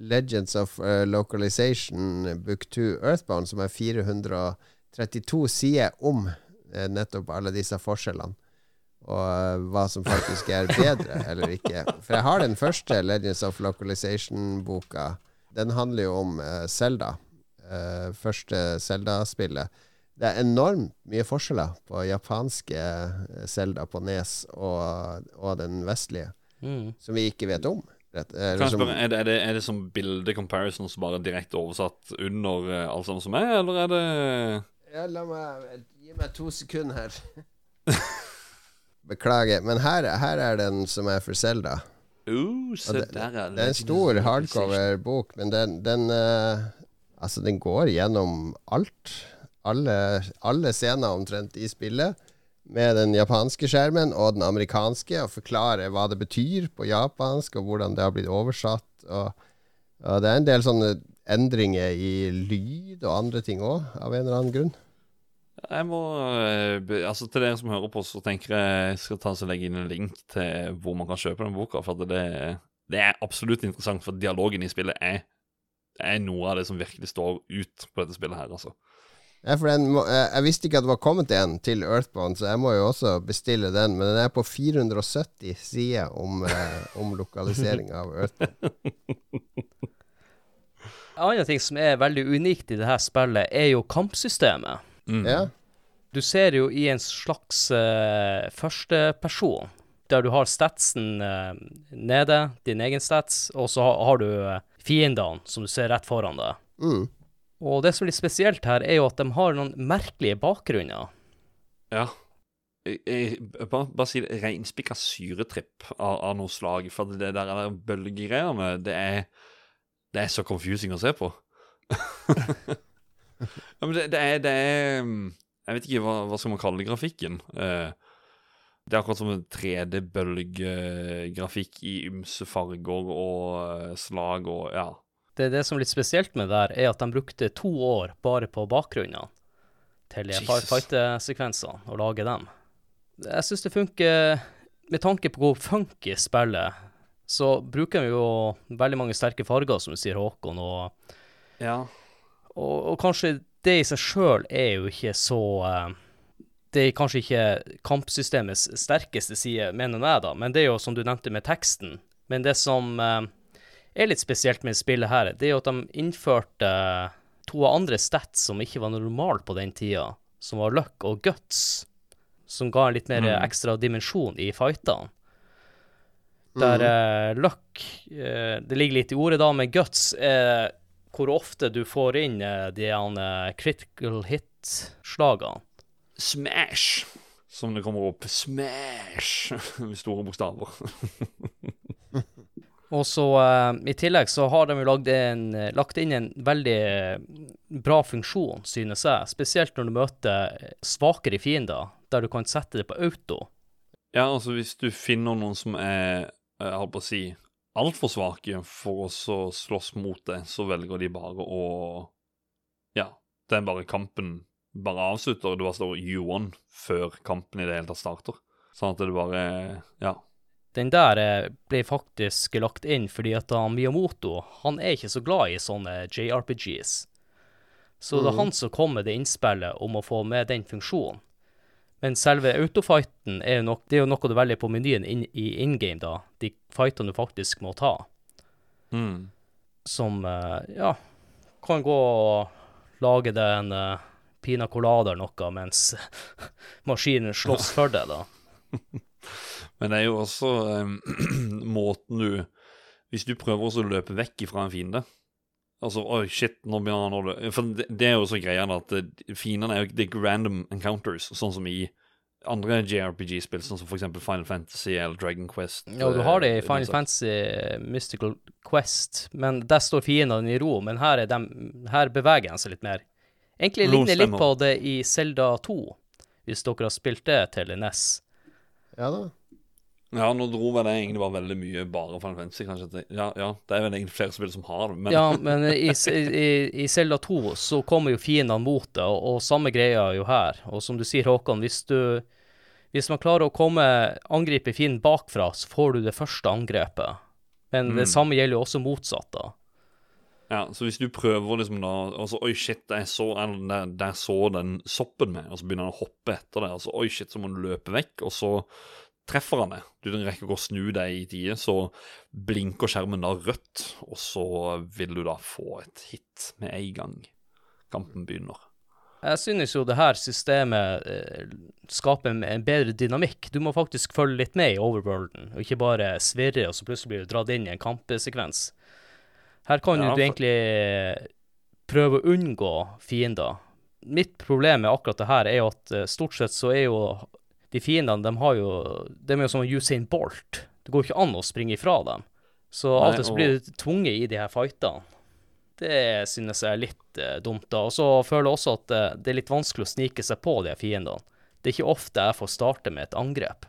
Legends of uh, Localization Book 2 Earthbound, som er 432 sider om uh, nettopp alle disse forskjellene. Og uh, hva som faktisk er bedre eller ikke. For jeg har den første Legends of Localization-boka. Den handler jo om Selda. første Selda-spillet. Det er enormt mye forskjeller på japanske Selda på Nes og, og den vestlige, mm. som vi ikke vet om. Rett, er, det jeg spørre, er, det, er, det, er det som bilde comparisons bare direkte oversatt under uh, alt sammen som er, eller er det Ja, la meg Gi meg to sekunder her. Beklager. Men her, her, er den som er for Selda. Uh, det, det, er en stor hardcover-bok, men den, den uh, Altså, den går gjennom alt. Alle, alle scener omtrent i spillet med den japanske skjermen og den amerikanske, og forklare hva det betyr på japansk, og hvordan det har blitt oversatt. Og, og det er en del sånne endringer i lyd og andre ting òg, av en eller annen grunn. Jeg må, eh, altså Til dere som hører på, så tenker jeg jeg skal ta og legge inn en link til hvor man kan kjøpe den boka. For det, det er absolutt interessant, for dialogen i spillet er, er noe av det som virkelig står ut på dette spillet her. altså. Ja, for den, jeg visste ikke at det var kommet en til Earthbound, så jeg må jo også bestille den. Men den er på 470 sider om, eh, om lokalisering av Earthbound. En annen ting som er veldig unikt i dette spillet, er jo kampsystemet. Mm. Ja. Du ser jo i en slags uh, førsteperson, der du har statsen uh, nede, din egen stats, og så har, har du uh, fiendene som du ser rett foran deg. Mm. Og det som er litt spesielt her, er jo at de har noen merkelige bakgrunner. Ja. Jeg, jeg, bare, bare si det. Reinspikka syretripp av, av, noe slag. For det der, der bølgegreiene, det er Det er så confusing å se på. ja, men det, det, er, det, er Jeg vet ikke hva, hva skal man kalle grafikken. Eh, det er akkurat som en 3D-bølgegrafikk i ymse farger og eh, slag og ja det, det som er litt spesielt med det der, er at de brukte to år bare på bakgrunnene til fighter-sekvenser, og lage dem. Jeg syns det funker Med tanke på hvor funky spillet, så bruker vi jo veldig mange sterke farger, som du sier, Håkon, og, ja. og, og kanskje det i seg sjøl er jo ikke så uh, det er kanskje ikke kampsystemets sterkeste side, mener jeg, da, men det er jo som du nevnte med teksten. Men det som uh, er litt spesielt med spillet her, det er jo at de innførte to andre stats som ikke var normale på den tida, som var luck og guts, som ga en litt mer mm. ekstra dimensjon i fightene. Der mm. uh, luck uh, Det ligger litt i ordet, da, med guts er hvor ofte du får inn uh, de uh, critical hit-slagene. Smash, som det kommer opp. Smash med store bokstaver. Og så uh, I tillegg så har de jo en, uh, lagt inn en veldig uh, bra funksjon, synes jeg. Spesielt når du møter svakere fiender, der du kan sette det på auto. Ja, altså hvis du finner noen som er, jeg holdt på å si, altfor svake for å slåss mot deg, så velger de bare å Ja, det er bare kampen bare avslutter. Du bare står U1 før kampen i det hele tatt starter. Sånn at det bare Ja den der eh, ble faktisk lagt inn fordi at han, Miyamoto han er ikke så glad i sånne JRPGs. Så mm. det er mm. han som kom med det innspillet om å få med den funksjonen. Men selve autofighten er jo, nok, det er jo noe du velger på menyen in, i in game, da. De fightene du faktisk må ta. Mm. Som, uh, ja, kan gå og lage deg en uh, pina colada eller noe mens maskinen slåss for deg, da. Men det er jo også um, måten du Hvis du prøver å løpe vekk fra en fiende Altså, oi, shit, nå begynner han å løpe For det, det, er jo så greia at eh, fiendene er jo det er random encounters, sånn som i andre JRPG-spill, sånn som f.eks. Final Fantasy eller Dragon Quest. Ja, du har det i eh, Final Fantasy Mystical Quest, men der står fiendene i ro. Men her, de, her beveger de seg litt mer. Egentlig ligner litt på det i Selda 2, hvis dere har spilt det til NES. Ja da. Ja, nå dro vel det egentlig bare veldig mye bare Final Fantasy, kanskje. Ja, ja, det er vel egentlig flere spill som har det, men Ja, men i, i, i Zelda 2 så kommer jo fiendene mot det, og, og, samme greia jo her. Og som du sier, Håkon, hvis du Hvis man klarer å komme angripe fienden bakfra, så får du det første angrepet. Men mm. det samme gjelder jo også motsatt, da. Ja, så hvis du prøver liksom da altså, Oi, shit, jeg så, der, der så den soppen med, og så begynner han å hoppe etter det. Altså, oi, shit, så må du løpe vekk, og så treffer han det. Du rekker ikke å snu deg i tide, så blinker skjermen da rødt, og så vil du da få et hit med en gang kampen begynner. Jeg synes jo det her systemet eh, skaper en, bedre dynamikk. Du må faktisk følge litt med i overworlden, og ikke bare svirre, og så plutselig blir du dratt inn i en kampsekvens. Her kan Ja, du for- egentlig prøve å unngå fiender. Mitt problem med akkurat det her er jo at eh, stort sett så er jo de fiendene, de har jo De er jo som Usain Bolt. Det går ikke an å springe ifra dem. Så av og til blir du tvunget i de her fightene. Det synes jeg er litt eh, dumt, da. Og så føler jeg også at eh, det er litt vanskelig å snike seg på de her fiendene. Det er ikke ofte jeg får starte med et angrep.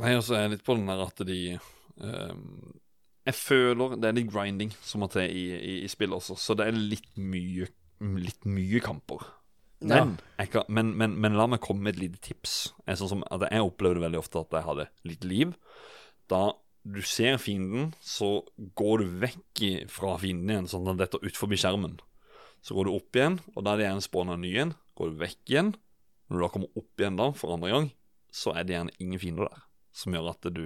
Nei, altså, jeg er litt på den der at de ehm, Jeg føler det er litt grinding som må til i, i, i spillet også, så det er litt mye Litt mye kamper. Men, jeg kan, men, men, men la meg komme med et lite tips. Jeg, sånn som, jeg opplevde veldig ofte at jeg hadde litt liv. Da du ser fienden, så går du vekk fra fienden igjen, sånn at dette ut forbi skjermen. Så går du opp igjen, og da er det gjerne spåna ny igjen. Går du vekk igjen. Når du da kommer opp igjen da, for andre gang, så er det gjerne ingen fiender der. Som gjør at du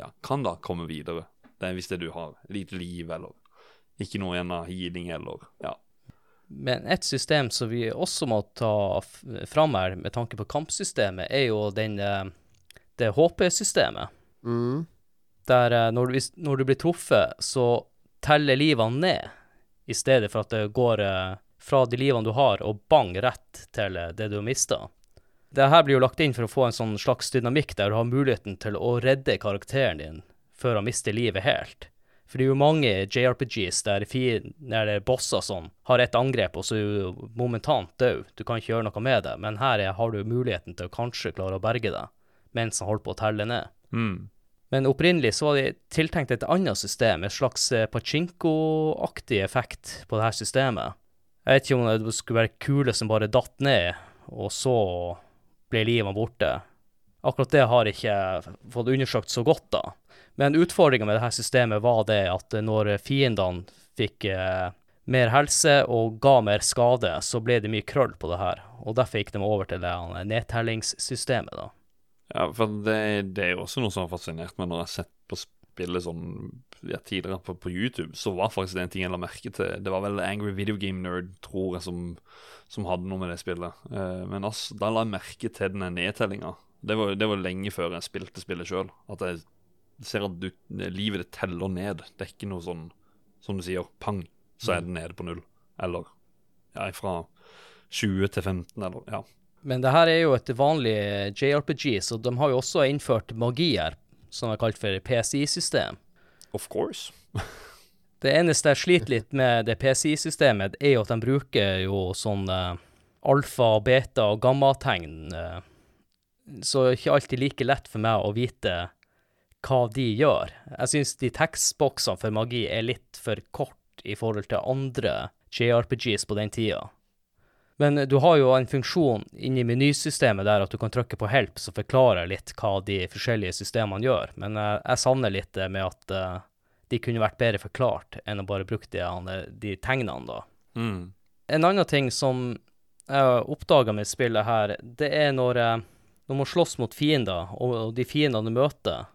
ja, kan da komme videre. Det er hvis det du har lite liv, eller ikke noe igjen av healing, eller ja. Men et system som vi også må ta fram her, med tanke på kampsystemet, er jo den, eh, det HP-systemet. Mm. Der eh, når du, når du blir truffet, så teller livene ned, i stedet for at det går eh, fra de livene du har, og bang rett til det du har mista. Det her blir jo lagt inn for å få en sånn slags dynamikk der du har muligheten til å redde karakteren din før han mister livet helt. For det er jo mange JRPGs der, der det er bosser som har et angrep, og så er du momentant død. Du kan ikke gjøre noe med det, men her er, har du muligheten til å kanskje klare å berge deg mens han holder på å telle ned. Men opprinnelig så var det tiltenkt et annet system, et slags eh, pachinko-aktig effekt på det her systemet. Jeg vet ikke om det skulle være kule som bare datt ned, og så ble livet borte. Akkurat det har jeg ikke fått undersøkt så godt, da. Men utfordringa med det her systemet var det at når fiendene fikk eh, mer helse og ga mer skade, så ble det mye krøll på det her. Og derfor gikk de over til det nedtellingssystemet, da. Ja, for det, det er jo også noe som har fascinert meg når jeg har sett på spillet sånn ja, tidligere på, på YouTube, så var faktisk det en ting jeg la merke til. Det var vel Angry Video Game Nerd, tror jeg, som, som hadde noe med det spillet. Eh, men altså, da la jeg merke til den nedtellinga. Det var, det var lenge før jeg spilte spillet sjøl. At jeg ser at du, livet det teller ned. Det er ikke noe sånn, som du sier, pang, så er det nede på null. Eller ja, fra 20 til 15, eller ja. Men det her er jo et vanlig JRPG, så de har jo også innført magier, som er kalt for PCI-system. Of course. Det eneste jeg sliter litt med det PCI-systemet, er jo at de bruker jo sånn eh, alfa, beta og gamma-tegn. Eh, så ikke alltid like lett for meg å vite hva de gjør. Jeg syns de tekstboksene for magi er litt for kort i forhold til andre JRPGs på den tida. Men du har jo en funksjon inni menysystemet der at du kan trykke på help, som forklarer litt hva de forskjellige systemene gjør. Men jeg, jeg savner litt det med at uh, de kunne vært bedre forklart enn å bare bruke de, de tegnene, da. Mm. En annen ting som jeg oppdaga med spillet her, det er når, eh, når man slåss mot fiender, og, og de fiendene du møter,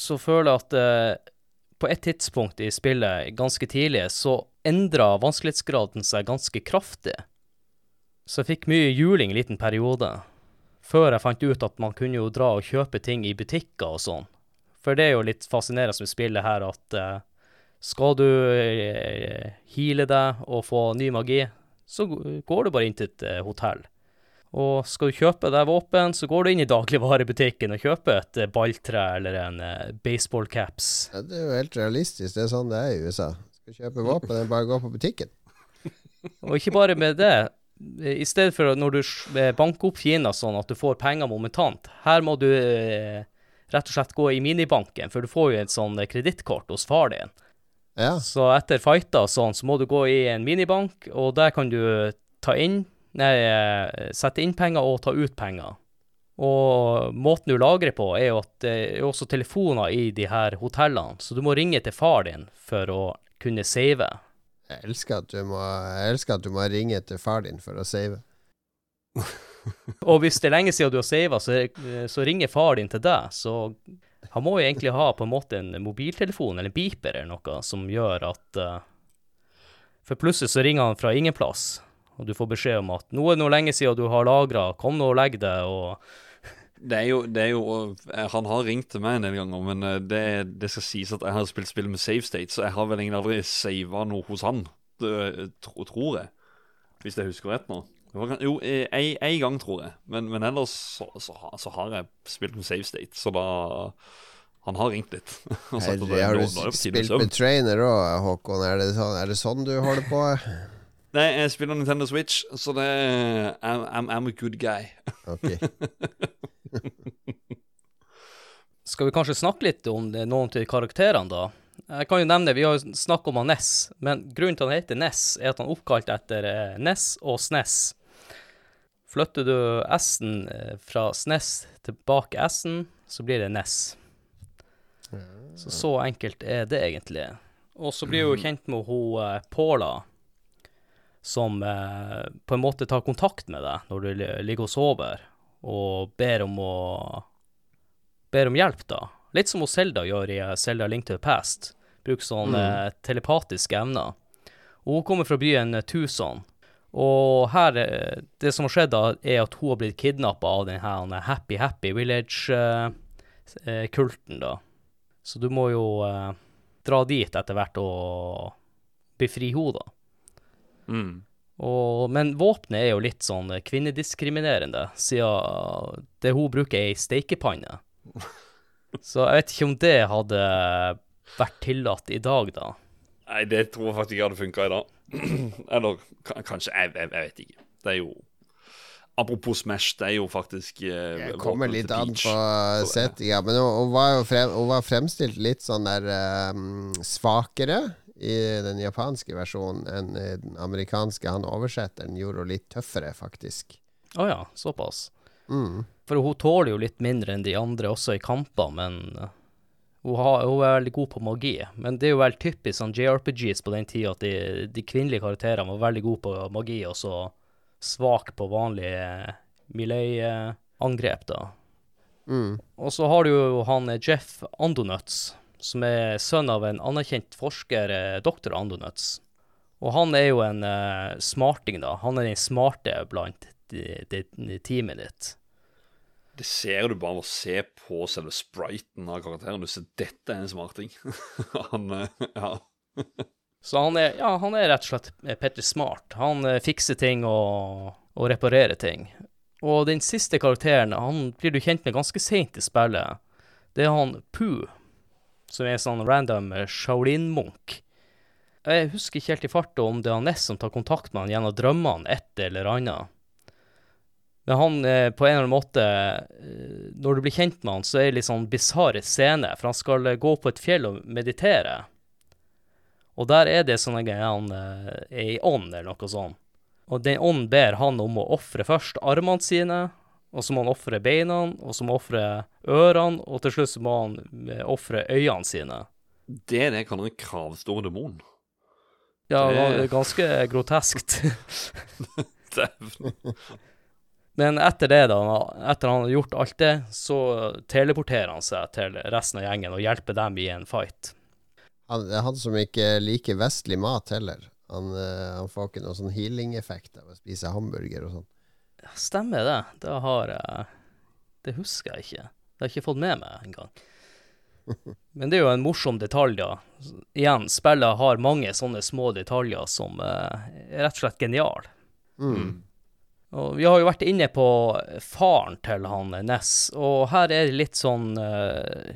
så føler jeg at eh, på et tidspunkt i spillet, ganske tidlig, så endra vanskelighetsgraden seg ganske kraftig. Så jeg fikk mye juling en liten periode, før jeg fant ut at man kunne jo dra og kjøpe ting i butikker og sånn. For det er jo litt fascinerende med spillet her at eh, skal du eh, heale deg og få ny magi, så går du bare inn til et eh, hotell. Og skal du kjøpe deg våpen, så går du inn i dagligvarebutikken og kjøper et eh, balltre eller en eh, baseballcaps. Ja, det er jo helt realistisk. Det er sånn det er i USA. Skal kjøpe våpen, er bare å gå på butikken. Og ikke bare med det. I stedet for når du eh, banker opp fiender sånn at du får penger momentant, her må du rett og slett gå i minibanken, for du får jo et sånn kredittkort hos far din. Ja. Så etter fighter og sånn, så må du gå i en minibank, og der kan du ta inn Nei, eh, sette inn penger og ta ut penger. Og måten du lagrer på, er jo at det er også telefoner i de her hotellene, så du må ringe til far din for å kunne save. Jeg elsker at du må, at du må ringe til far din for å save. Og hvis det er lenge siden du har sava, så, så ringer far din til deg. Så han må jo egentlig ha på en måte en mobiltelefon eller en beeper eller noe som gjør at uh, For plutselig så ringer han fra ingen plass, og du får beskjed om at nå er det noe lenge siden du har lagra, kom nå og legg deg, og Det er, jo, det er jo eh, Han har ringt til meg en del ganger, men eh, det, det skal sies at jeg har spilt spill med save state, så jeg har vel egentlig aldri sava noe hos han, det, tro, tror jeg. Hvis jeg husker rett nå. Jo, én gang, tror jeg. Men, men ellers så, så, har- så har jeg spilt med save state, så da Han har ringt litt. og sagt at Herre, har du spilt med trainer òg, Håkon? Er det, sånn, er det sånn du holder på? Nei, jeg spiller Nintendo Switch, så det I'm, I'm, I'm a good guy. Ok. Skal vi kanskje snakke litt om det, noen til karakterene, da? Jeg kan jo nevne, Vi har jo snakket om han Ness, men grunnen til at han heter Ness, er at han er oppkalt etter eh, Ness og Sness. Flytter du S-en eh, fra Sness tilbake S-en, så blir det Ness. Så så enkelt er det egentlig. Og så blir du jo kjent med hun eh, Paula, som eh, på en måte tar kontakt med deg når du ligger og sover, og ber om å ber om hjelp, da. Litt som Selda gjør i Selda Zelda Link to the Past. Bruker sånne mm. telepatiske evner. Og hun kommer fra byen eh, Tucson. Og her, eh, det som har skjedd, da, er at hun har blitt kidnappa av den her eh, Happy Happy Village-kulten, da. Så du må jo eh, dra dit etter hvert og befri henne, da. Mm. Og, men våpenet er jo litt sånn kvinnediskriminerende, siden det hun bruker er ei steikepanne. Så jeg vet ikke om det hadde vært tillatt i dag, da. Nei, det tror jeg faktisk ikke hadde funka i dag. Eller kanskje jeg, jeg, jeg vet ikke. Det er jo Apropos Smash, det er jo faktisk eh, Det kommer litt an på settinga, men hun, hun var jo frem, hun var fremstilt litt sånn der um, svakere i den japanske versjonen enn i den amerikanske. Han oversetteren gjorde henne litt tøffere, faktisk. Å ja, såpass. Mm. For hun tåler jo litt mindre enn de andre også i kamper, men eh, hun, har, hun er veldig god på magi. Men det er jo veldig typisk sånn JRPGs på den tida at de, de kvinnelige karakterene var veldig gode på magi, og så svak på vanlige melee-angrep, da. Mm. Og så har du jo han eh, Jeff Andonuts, som er sønn av en anerkjent forsker, eh, doktor Andonuts. Og han er jo en uh, smarting, da. Han er den smarte blant de, de, de teamet ditt. Det ser du bare ved å se på selve spriten av karakteren. Du ser dette er en smarting. Han eh, Ja. Så han er, ja, han er rett og slett Petter Smart. Han fikser ting og, og reparerer ting. Og den siste karakteren han blir du kjent med ganske seint i spillet. Det er han Pooh, som er en sånn random eh, Shaolin-munk. Jeg husker ikke helt i farta om det er Ness som tar kontakt med han gjennom drømmene, et eller annet. Men han, eh, på en eller annen måte eh, Når du blir kjent med han, så er det litt sånn bisarr scene, for han skal eh, gå på et fjell og meditere. Og der er det sånn at han er i ånd, eller noe sånt. Og den ånden ber han om å ofre først armene sine, og så må han ofre beina, og så må han ofre ørene, og til slutt så må han eh, ofre øynene sine. Det er det jeg kaller en kravstor demon. Ja, Det- var ganske groteskt. Dæven. Men etter det, da, etter han har gjort alt det, så teleporterer han seg til resten av gjengen og hjelper dem i en fight. Han, det er han som ikke liker vestlig mat heller. Han, eh, han får ikke noen sånn healing-effekt av å spise hamburger og sånn. Stemmer det. Det har jeg Det husker jeg ikke. Det har jeg ikke fått med meg engang. Men det er jo en morsom detalj, da. Igjen, spillet har mange sånne små detaljer som eh, er rett og slett geniale. Mm. Og vi har jo vært inne på faren til han Ness, og her er det litt sånn eh,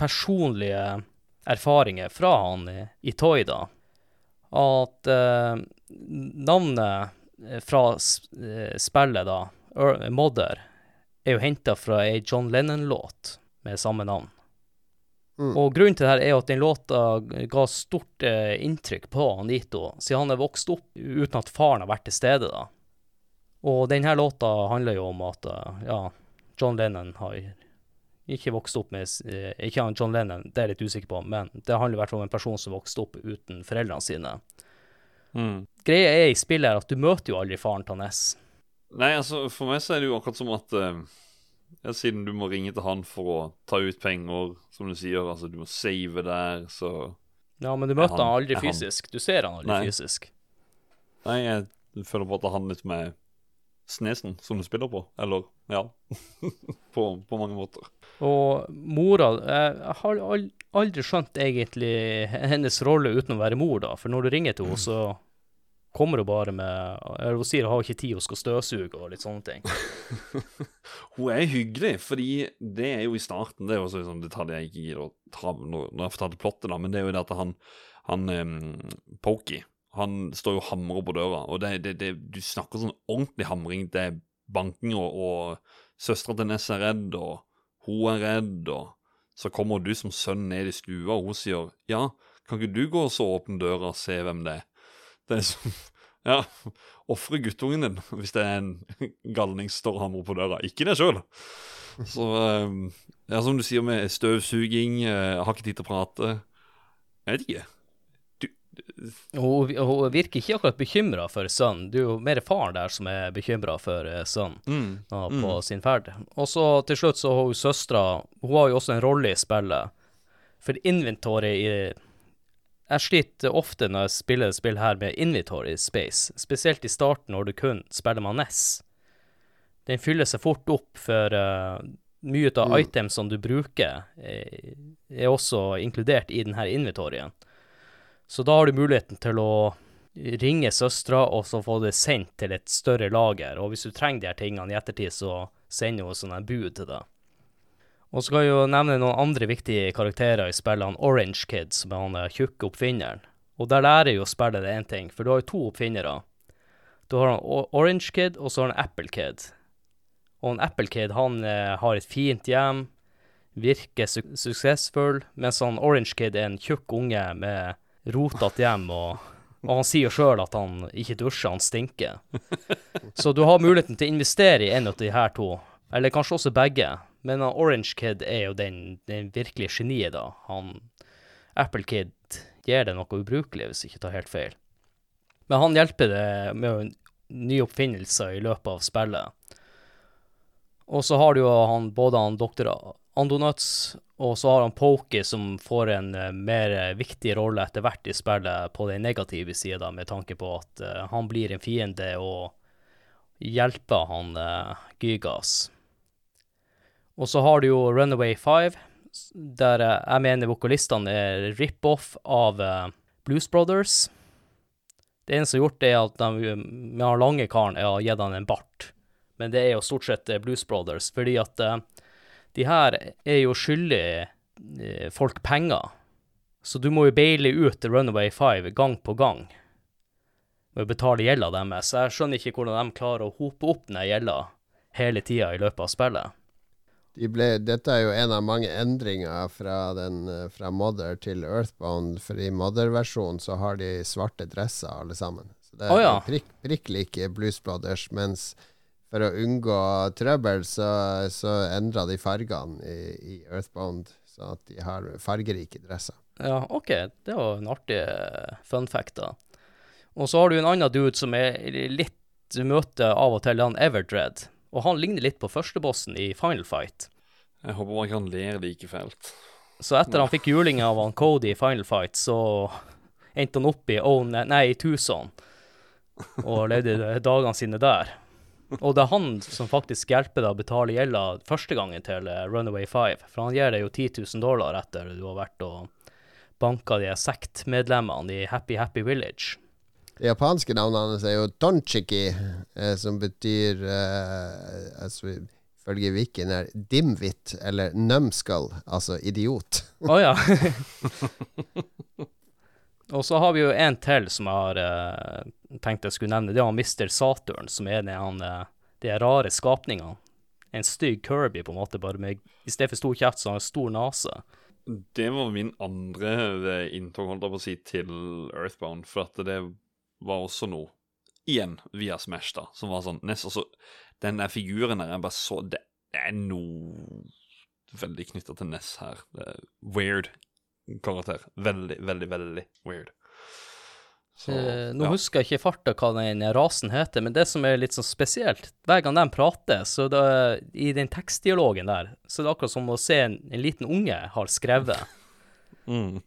personlige erfaringer fra han i, i Toy, da. At eh, navnet fra eh, spillet, da, Mother, er jo henta fra ei John Lennon-låt med samme navn. Mm. Og grunnen til det her er at den låta ga stort eh, inntrykk på Anito, siden han er vokst opp uten at faren har vært til stede, da. Og denne låta handler jo om at eh, ja, John Lennon har ikke vokst opp med eh, Ikke han John Lennon, det er jeg litt usikker på, men det handler i hvert fall om en person som vokste opp uten foreldrene sine. Mm. Greia er i spillet her at du møter jo aldri faren til Ness. Nei, altså, for meg så er det jo akkurat som at eh, ja, Siden du må ringe til han for å ta ut penger, som du sier, altså du må save der, så Ja, men du møter han- han aldri fysisk. han-. Du ser han aldri Nei. fysisk. Nei, jeg føler på at det handler litt med snesen som du spiller på. Eller, ja. på, på mange måter. Og mora Jeg har aldri skjønt egentlig hennes rolle uten å være mor, da. For når du ringer til henne, så kommer hun bare med Eller hun sier hun har ikke tid, hun skal støvsuge og litt sånne ting. Hun er hyggelig, fordi det er jo i starten Det er jo også liksom, sånn detalj jeg ikke gidder å ta når når jeg fortalte plottet, da, men det er jo det at han, han um, Pokey han står jo og hamrer på døra, og det, det, det, du snakker sånn ordentlig hamring. Det er banking, og, og søstera til Ness er redd, og hun er redd, og så kommer du som sønn ned i stua, og hun sier ja, kan ikke du gå og så åpne døra og se hvem det er? Det er som Ja, ofre guttungen din hvis det er en galning som står og hamrer på døra, ikke deg sjøl. Så um, ja, som du sier med støvsuging, uh, har ikke tid til å prate. Jeg vet ikke. Hun, hun virker ikke akkurat bekymra for sønnen. Det er jo mer faren der som er bekymra for eh, sønnen Mm. ja, på sin ferd. Og så til slutt så har hun søstera Hun har jo også en rolle i spillet. For inventory i Jeg sliter ofte når jeg spiller spill her med inventory space, spesielt i starten når du kun spiller med NES. Den fyller seg fort opp, for uh, mye av Mm. som du bruker, er, er også inkludert i denne inventoryen. Så da har du muligheten til å ringe søstera og så få det sendt til et større lager. Og hvis du trenger de her tingene i ettertid, så sender hun sånn en bud til deg. Og så skal jeg jo nevne noen andre viktige karakterer i spillene. Orange Kid, som er han tjukke oppfinneren. Og der lærer jo spillet det én ting, for du har jo to oppfinnere. Du har han Orange Kid, og så har han Apple Kid. Og han Apple Kid, han eh, har et fint hjem, virker su suksessfull, mens han Orange Kid er en tjukk unge med rotete hjem, og, og han sier sjøl at han ikke dusjer, han stinker. Så du har muligheten til å investere i en av de her to, eller kanskje også begge. Men Orange Kid er jo den, den virkelige geniet, da. Han Apple Kid gir det noe ubrukelig, hvis jeg ikke tar helt feil. Men han hjelper det med nye oppfinnelser i løpet av spillet. Og så har du jo han, både han doktor Andonuts, og så har han Pokey som får en eh, mer eh, viktig rolle etter hvert i spillet på den negative sida, med tanke på at uh, han blir en fiende og hjelper han uh, Gygas. Og så har du jo Runaway 5, der uh, jeg mener vokalistene er rip-off av Blues Brothers. Det eneste som har gjort, er at de med han lange karen har gitt han en bart. Men det er jo stort sett Blues Brothers, fordi at de her er jo skyldig eh, folk penger. Så du må jo baile ut Runaway 5 gang på gang med å betale gjelda deres. Så jeg skjønner ikke hvordan de klarer å hope opp den gjelda hele tida i løpet av spillet. De ble, dette er jo en av mange endringer fra, den, fra Mother til Earthbound. For i Mother-versjonen så har de svarte dresser alle sammen. Så det er oh, ja. prikk, prikk like Blues Brothers. Mens for å unngå trøbbel, så, så endra de fargene i, i Earthbound. Så at de har fargerike dresser. Ja, OK. Det var en artig eh, fun fact, da. Og så har du en annen dude som er litt Du møter av og til han Everdred, Og han ligner litt på førstebossen i Final Fight. Jeg håper man kan ler like fælt. Så etter han fikk juling av han Cody i Final Fight, så endte han opp i Own, nei, i Tucson og levde dagene sine der. Og det er han som faktisk hjelper deg å betale gjelda første gangen til eh, Runaway 5. For han gir deg jo 10 000 dollar etter du har vært og banka de sektmedlemmene i Happy Happy Village. Det japanske navnet hans er jo Donchiki, eh, som betyr eh, altså, Ifølge Viken er dimwit, eller numskull, altså idiot. Å ja. og så har vi jo en til som jeg har eh, tenkt jeg skulle nevne. Det er han Mr. Saturn, som er den, eh, de rare skapningene. En stygg Kirby, på en måte, bare med I stedet for stor kjeft, så har han stor nese. Det var min andre eh, inntog, holdt jeg på å si, til Earthbound. For at det var også noe Igjen via Smash, da, som var sånn nest, altså, Den der figuren der, jeg bare så Det, det er noe veldig knytta til Ness her. Det er weird karakter. Veldig, veldig, veldig weird. Så, Eh, nå ja. husker jeg ikke farta hva den rasen heter, men det som er litt sånn spesielt, hver gang de prater, så det, i den tekstdialogen der, så er det akkurat som å se en, en liten unge har skrevet. Mm.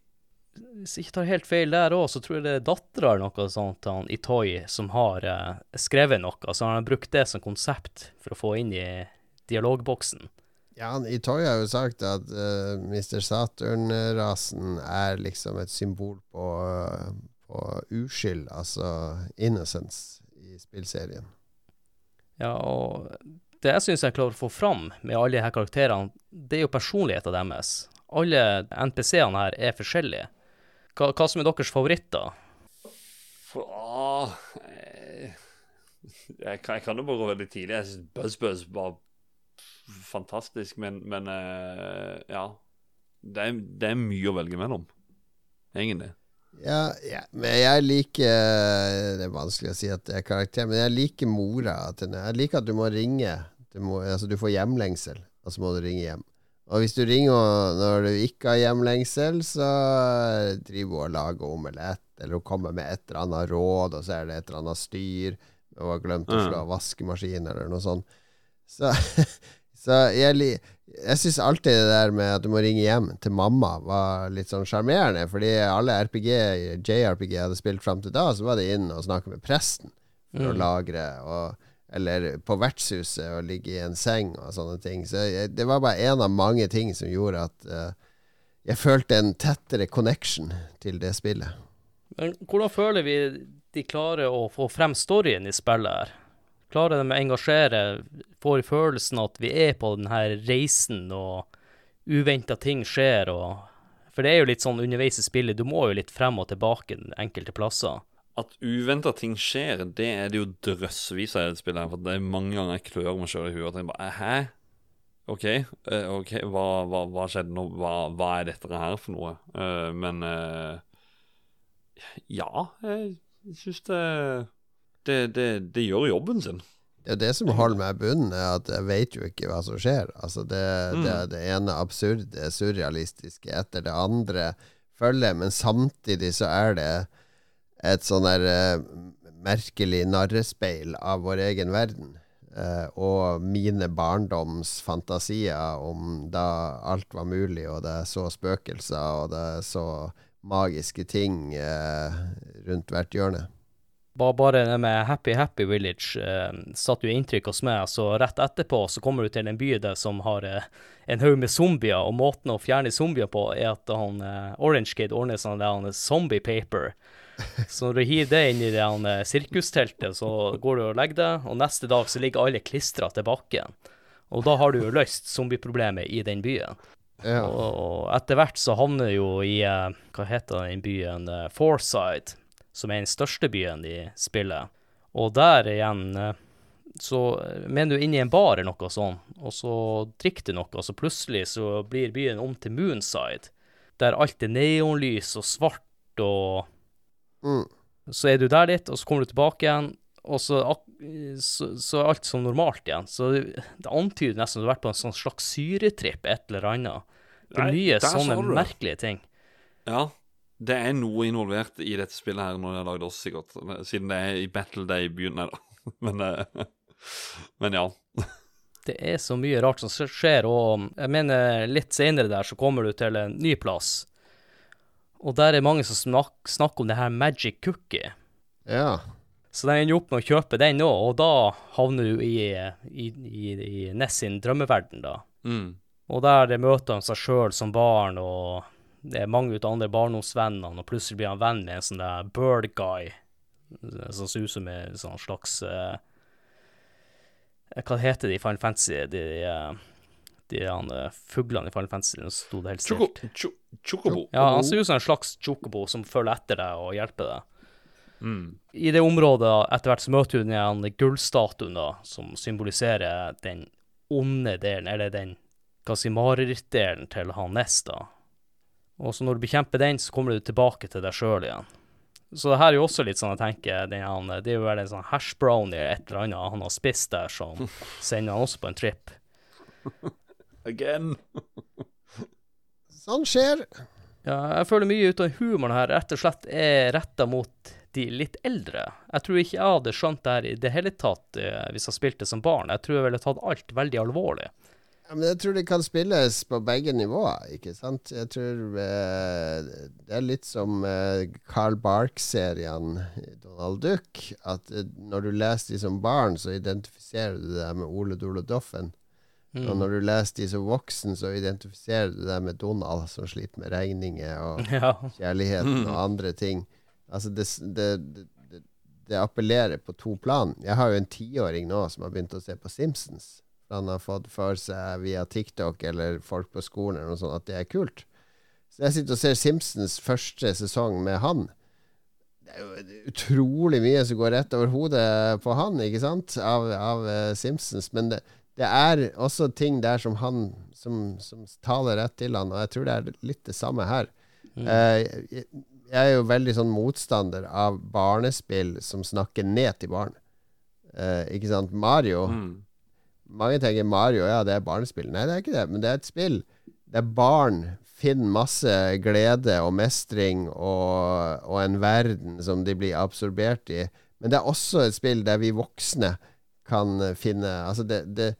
Hvis jeg ikke tar helt feil der òg, så tror jeg det er dattera eller noe sånt til han Itoy som har eh, skrevet noe, så han har brukt det som konsept for å få inn i dialogboksen. Ja, han- Toy har jo sagt at uh, Mr. Saturn-rasen er liksom et symbol på, eh, på uskyld, altså innocence, i spillserien. Ja, og det jeg syns jeg klarer å få fram med alle disse karakterene, det er jo personligheten deres. Alle NPC-ene her er forskjellige. Hva, hva som er deres favoritter? For, å, eh, jeg, kan, jeg kan jo bare gå veldig tidlig. Jeg syns Buzz Buzz var fantastisk, men, men uh, ja. Det er, det er mye å velge mellom, egentlig. Ja, ja, men jeg liker Det er vanskelig å si at det er karakter, men jeg liker mora. Jeg liker at du må ringe. Du, må, altså, du får hjemlengsel, og så må du ringe hjem. Og hvis du ringer når du ikke har hjemlengsel, så driver hun og lager omelett, eller hun kommer med et eller annet råd, og så er det et eller annet styr. og har glemt å slå av vaskemaskinen, eller noe sånt. Så, så jeg, jeg syns alltid det der med at du må ringe hjem til mamma, var litt sånn sjarmerende. Fordi alle RPG, JRPG jeg hadde spilt fram til da, så var det inn og snakke med presten for å Mm. lagre. Og, eller på vertshuset og ligge i en seng og sånne ting. Så jeg, det var bare en av mange ting som gjorde at uh, jeg følte en tettere connection til det spillet. Men hvordan føler vi de klarer å få frem storyen i spillet her? Klarer de å engasjere? Får følelsen at vi er på denne reisen, og uventa ting skjer, og For det er jo litt sånn underveis i spillet, du må jo litt frem og tilbake enkelte plasser. At uventa ting skjer, det er det jo drøssevis av i dette spillet. her, For det er mange ganger jeg klør meg sjøl i huet og tenker bare Hæ? OK, eh, ok, hva, hva, hva skjedde nå? Hva, hva er dette her for noe? Uh, men uh, Ja, jeg syns det, det, det Det gjør jobben sin. Det er det som holder meg i bunnen, er at jeg vet jo ikke hva som skjer. Altså det, det, det ene absurde, surrealistiske etter det andre følger, men samtidig så er det et sånn der eh, merkelig narrespeil av vår egen verden. Eh, og mine barndoms fantasier om da alt var mulig, og det så spøkelser, og det så magiske ting eh, rundt hvert hjørne. Bare, det med Happy Happy Village eh, satte jo inntrykk hos meg, så rett etterpå så kommer du til en by der som har eh, en haug med zombier, og måten å fjerne zombier på er at han eh, Orange Kid ordner sånn der han zombie paper. Så når du hiver det inn i det han, eh, sirkusteltet, så går du og legger det, og neste dag så ligger alle klistra til bakken. Og da har du jo løst zombieproblemet i den byen. Ja. Og etter hvert så havner du jo i eh, Hva heter den byen? Uh, Forside, som er den største byen de spiller. Og der igjen eh, så mener du inne i en bar eller noe sånt, og så drikker du noe, og så plutselig så blir byen om til Moonside, der alt er neonlys og svart, og Mm. så er du der litt, og så kommer du tilbake igjen, og så, så, så er alt som normalt igjen. Så det, det antyder nesten at du har vært på en sånn slags syretripp, et eller annet. Det er mye sånne merkelige ting. Ja, det er noe involvert i dette spillet her når jeg har lagd oss, sikkert. Siden det er i Battle Day i byen, nei da. Men, eh, men ja. Det er så mye rart som skjer, og jeg mener litt senere der så kommer du til en ny plass. Og der er mange som snak, snakker om det her magic cookie. ja. Så de ender opp med å kjøpe den òg, og da havner du i, i, i, i Ness sin drømmeverden, da. Mm. Og der møter han seg sjøl som barn, og det er mange av andre barndomsvennene, og plutselig blir han venn med en sånn der bird guy, som ser ut som en sånn slags uh, Hva heter de i Final Fantasy? De, eh, de han, eh, fuglene i Final Fantasy, nå sto det helt Choco, stilt. cho, chocobo. Ja, han ser ut som en slags chocobo som følger etter deg og hjelper deg. Mm. I det området, etter hvert så møter du den gullstatuen, da, som symboliserer den onde delen, eller den hva skal si, marerittdelen til han Ness, da. Og så når du bekjemper den, så kommer du tilbake til deg sjøl igjen. Så det her er jo også litt sånn, jeg tenker, den, han, det er jo vel en sånn hash brownie et eller annet han har spist der, som sender han også på en trip. Again. Sånn skjer. Ja, jeg føler mye ut av humoren her rett og slett er retta mot de litt eldre. Jeg tror ikke jeg hadde skjønt det her i det hele tatt eh, hvis jeg spilte som barn. Jeg tror jeg ville tatt alt veldig alvorlig. Ja, men jeg tror det kan spilles på begge nivåer, ikke sant? Jeg tror eh, det er litt som eh, Carl Bark-serien Donald Duck. At eh, når du leser de som barn, så identifiserer du deg med Ole Dole Doffen. Mm. Og når du leser de som voksen, så identifiserer du deg med Donald, som sliter med regninger og Ja. kjærligheten og andre ting. Altså, det, det, det, det appellerer på to plan. Jeg har jo en tiåring nå som har begynt å se på Simpsons. Han har fått for seg via TikTok eller folk på skolen eller noe sånt at det er kult. Så jeg sitter og ser Simpsons første sesong med han. Det er jo utrolig mye som går rett over hodet på han, ikke sant, av, av eh, Simpsons. Men det, det er også ting der som han som, som taler rett til han, og jeg tror det er litt det samme her. Mm. jeg, jeg er jo veldig sånn motstander av barnespill som snakker ned til barn. Eh, ikke sant? Mario Mm. Mange tenker Mario, ja, det er barnespill. Nei, det er ikke det, men det er et spill der barn finner masse glede og mestring og, og en verden som de blir absorbert i. Men det er også et spill der vi voksne kan finne Altså, det, det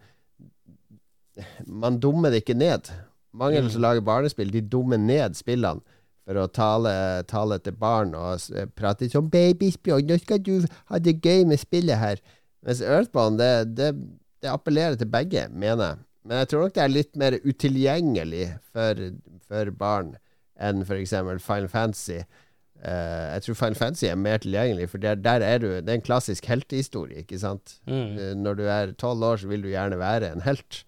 Man dummer det ikke ned. Mange som lager barnespill, de dummer ned spillene for å tale, tale til barn og prate sånn 'Babyspråk, nå skal du ha det gøy med spillet her'. Mens Earthbound, det, det, det appellerer til begge, mener jeg. Men jeg tror nok det er litt mer utilgjengelig for, for barn enn f.eks. Final Fantasy. Uh, jeg tror Final Fantasy er mer tilgjengelig, for der, der er du Det er en klassisk heltehistorie, ikke sant? Mm. Eh, Når du er tolv år, så vil du gjerne være en helt.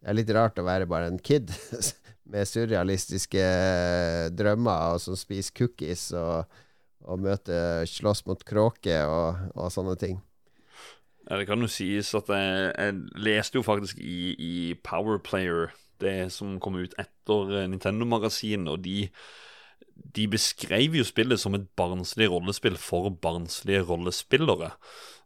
Det er litt rart å være bare en kid med surrealistiske eh, drømmer og som spiser cookies og, og møter slåss mot kråker og, og sånne ting. Det kan jo sies at jeg, jeg leste jo faktisk i, i Powerplayer, det som kom ut etter eh, Nintendo-magasinet, og de, de beskrev jo spillet som et barnslig rollespill for barnslige rollespillere.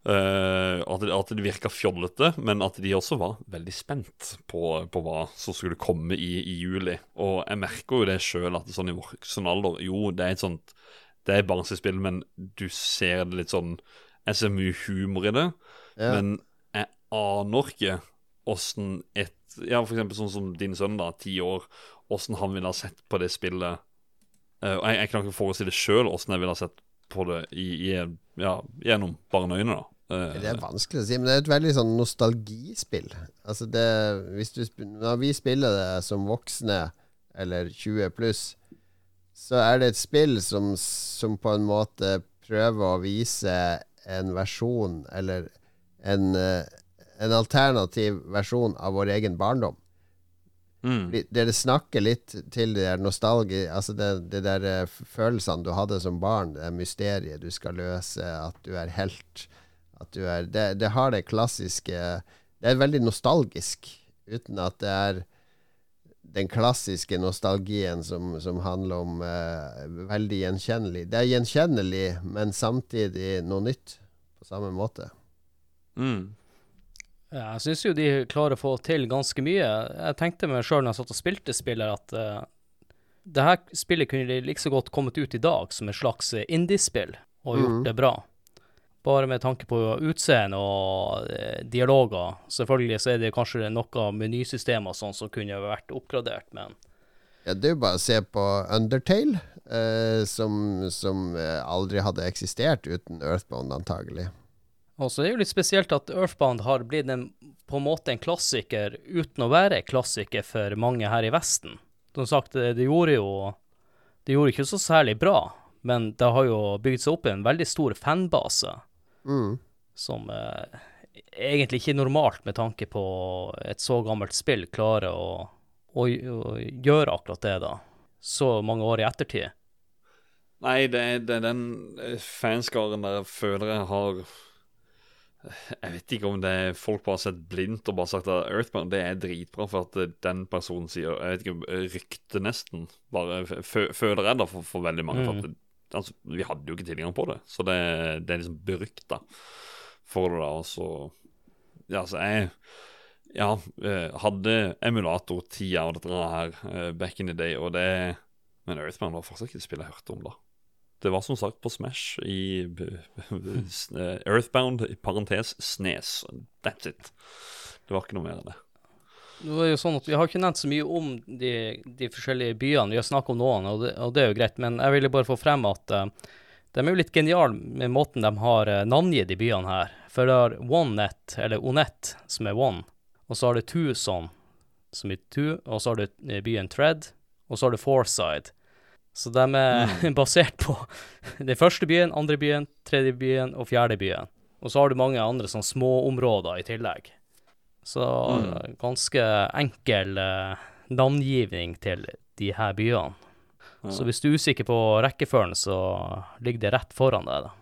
Uh, at, det, at det virka fjollete, men at de også var veldig spent på, på hva som skulle komme i, i juli. Og jeg merker jo det sjøl, at det sånn i voksen alder Jo, det er et sånt Det er barnslig spill, men du ser det litt sånn Jeg ser mye humor i det. Ja. Men jeg aner ikke åssen et Ja, for eksempel sånn som din sønn, da, ti år. Åssen han ville ha sett på det spillet. Uh, jeg, jeg kan ikke forestille sjøl åssen jeg ville ha sett på det i, i, ja, gjennom barneøyne, da. Eh, Det er vanskelig å si, men det er et veldig sånn nostalgispill. Altså det hvis du, Når vi spiller det som voksne, eller 20 pluss, så er det et spill som, som på en måte prøver å vise en versjon, eller en, eh, en alternativ versjon av vår egen barndom. mm, Dere snakker litt til det der nostalgi Altså det, det der eh, følelsene du hadde som barn, det mysteriet du skal løse, at du er helt At du er Det, det har det klassiske Det er veldig nostalgisk, uten at det er den klassiske nostalgien som, som handler om uh, veldig gjenkjennelig. Det er gjenkjennelig, men samtidig noe nytt på samme måte. Mm. Jeg syns jo de klarer å få til ganske mye. Jeg tenkte meg sjøl når jeg satt og spilte spillet, at uh, det her spillet kunne de like så godt kommet ut i dag som et slags eh, indiespill, og gjort mm. det bra. Bare med tanke på utseende og uh, dialoger. Selvfølgelig så er det kanskje noen menysystemer sånn som kunne vært oppgradert, men Ja, det er jo bare å se på Undertale, uh, som, som aldri hadde eksistert uten Earthbound, antagelig. Og så er det jo litt spesielt at Earthbound har blitt en, på en måte en klassiker uten å være klassiker for mange her i Vesten. Som sagt, det, gjorde jo Det gjorde ikke så særlig bra, men det har jo bygd seg opp en veldig stor fanbase, Mm. som eh, egentlig ikke er normalt med tanke på et så gammelt spill klarer å, å, å gjøre akkurat det, da. Så mange år i ettertid. Nei, det er, det er den eh, fanskaren der jeg føler jeg har Jeg vet ikke om det er folk bare har sett blindt og bare sagt at Earthbound det er dritbra for at eh, den personen sier Jeg vet ikke, eh, rykte nesten. Bare f- føler jeg da for, for veldig mange. For at det, altså, vi hadde jo ikke tilgang på det, så det, det er liksom berykta for det, da. Og så Ja, altså, jeg Ja, eh, hadde emulator-tida og dette her back in the day, og det Men Earthbound var fortsatt ikke det spillet jeg hørte om, da. Det var som sagt på Smash i eh, Earthbound, i parentes Snes. That's it. Det var ikke noe mer enn det. Det jo sånn at Vi har ikke nevnt så mye om de, de forskjellige byene. Vi har snakket om noen, og det, og det er jo greit. Men jeg ville bare få frem at uh, de er jo litt geniale med måten de har uh, navngitt de byene her. For det har OneNet, eller Onet, som er One. Og så har det Tucson, som er Two. Og så har du byen Tread. Og så har du Fourside. Så de er basert på den første byen, andre byen, tredje byen og fjerde byen. Og så har du mange andre sånn småområder i tillegg. Så Mm. ganske enkel eh, navngivning til de her byene. Ja. Så hvis du er usikker på rekkefølgen, så ligger det rett foran deg. da.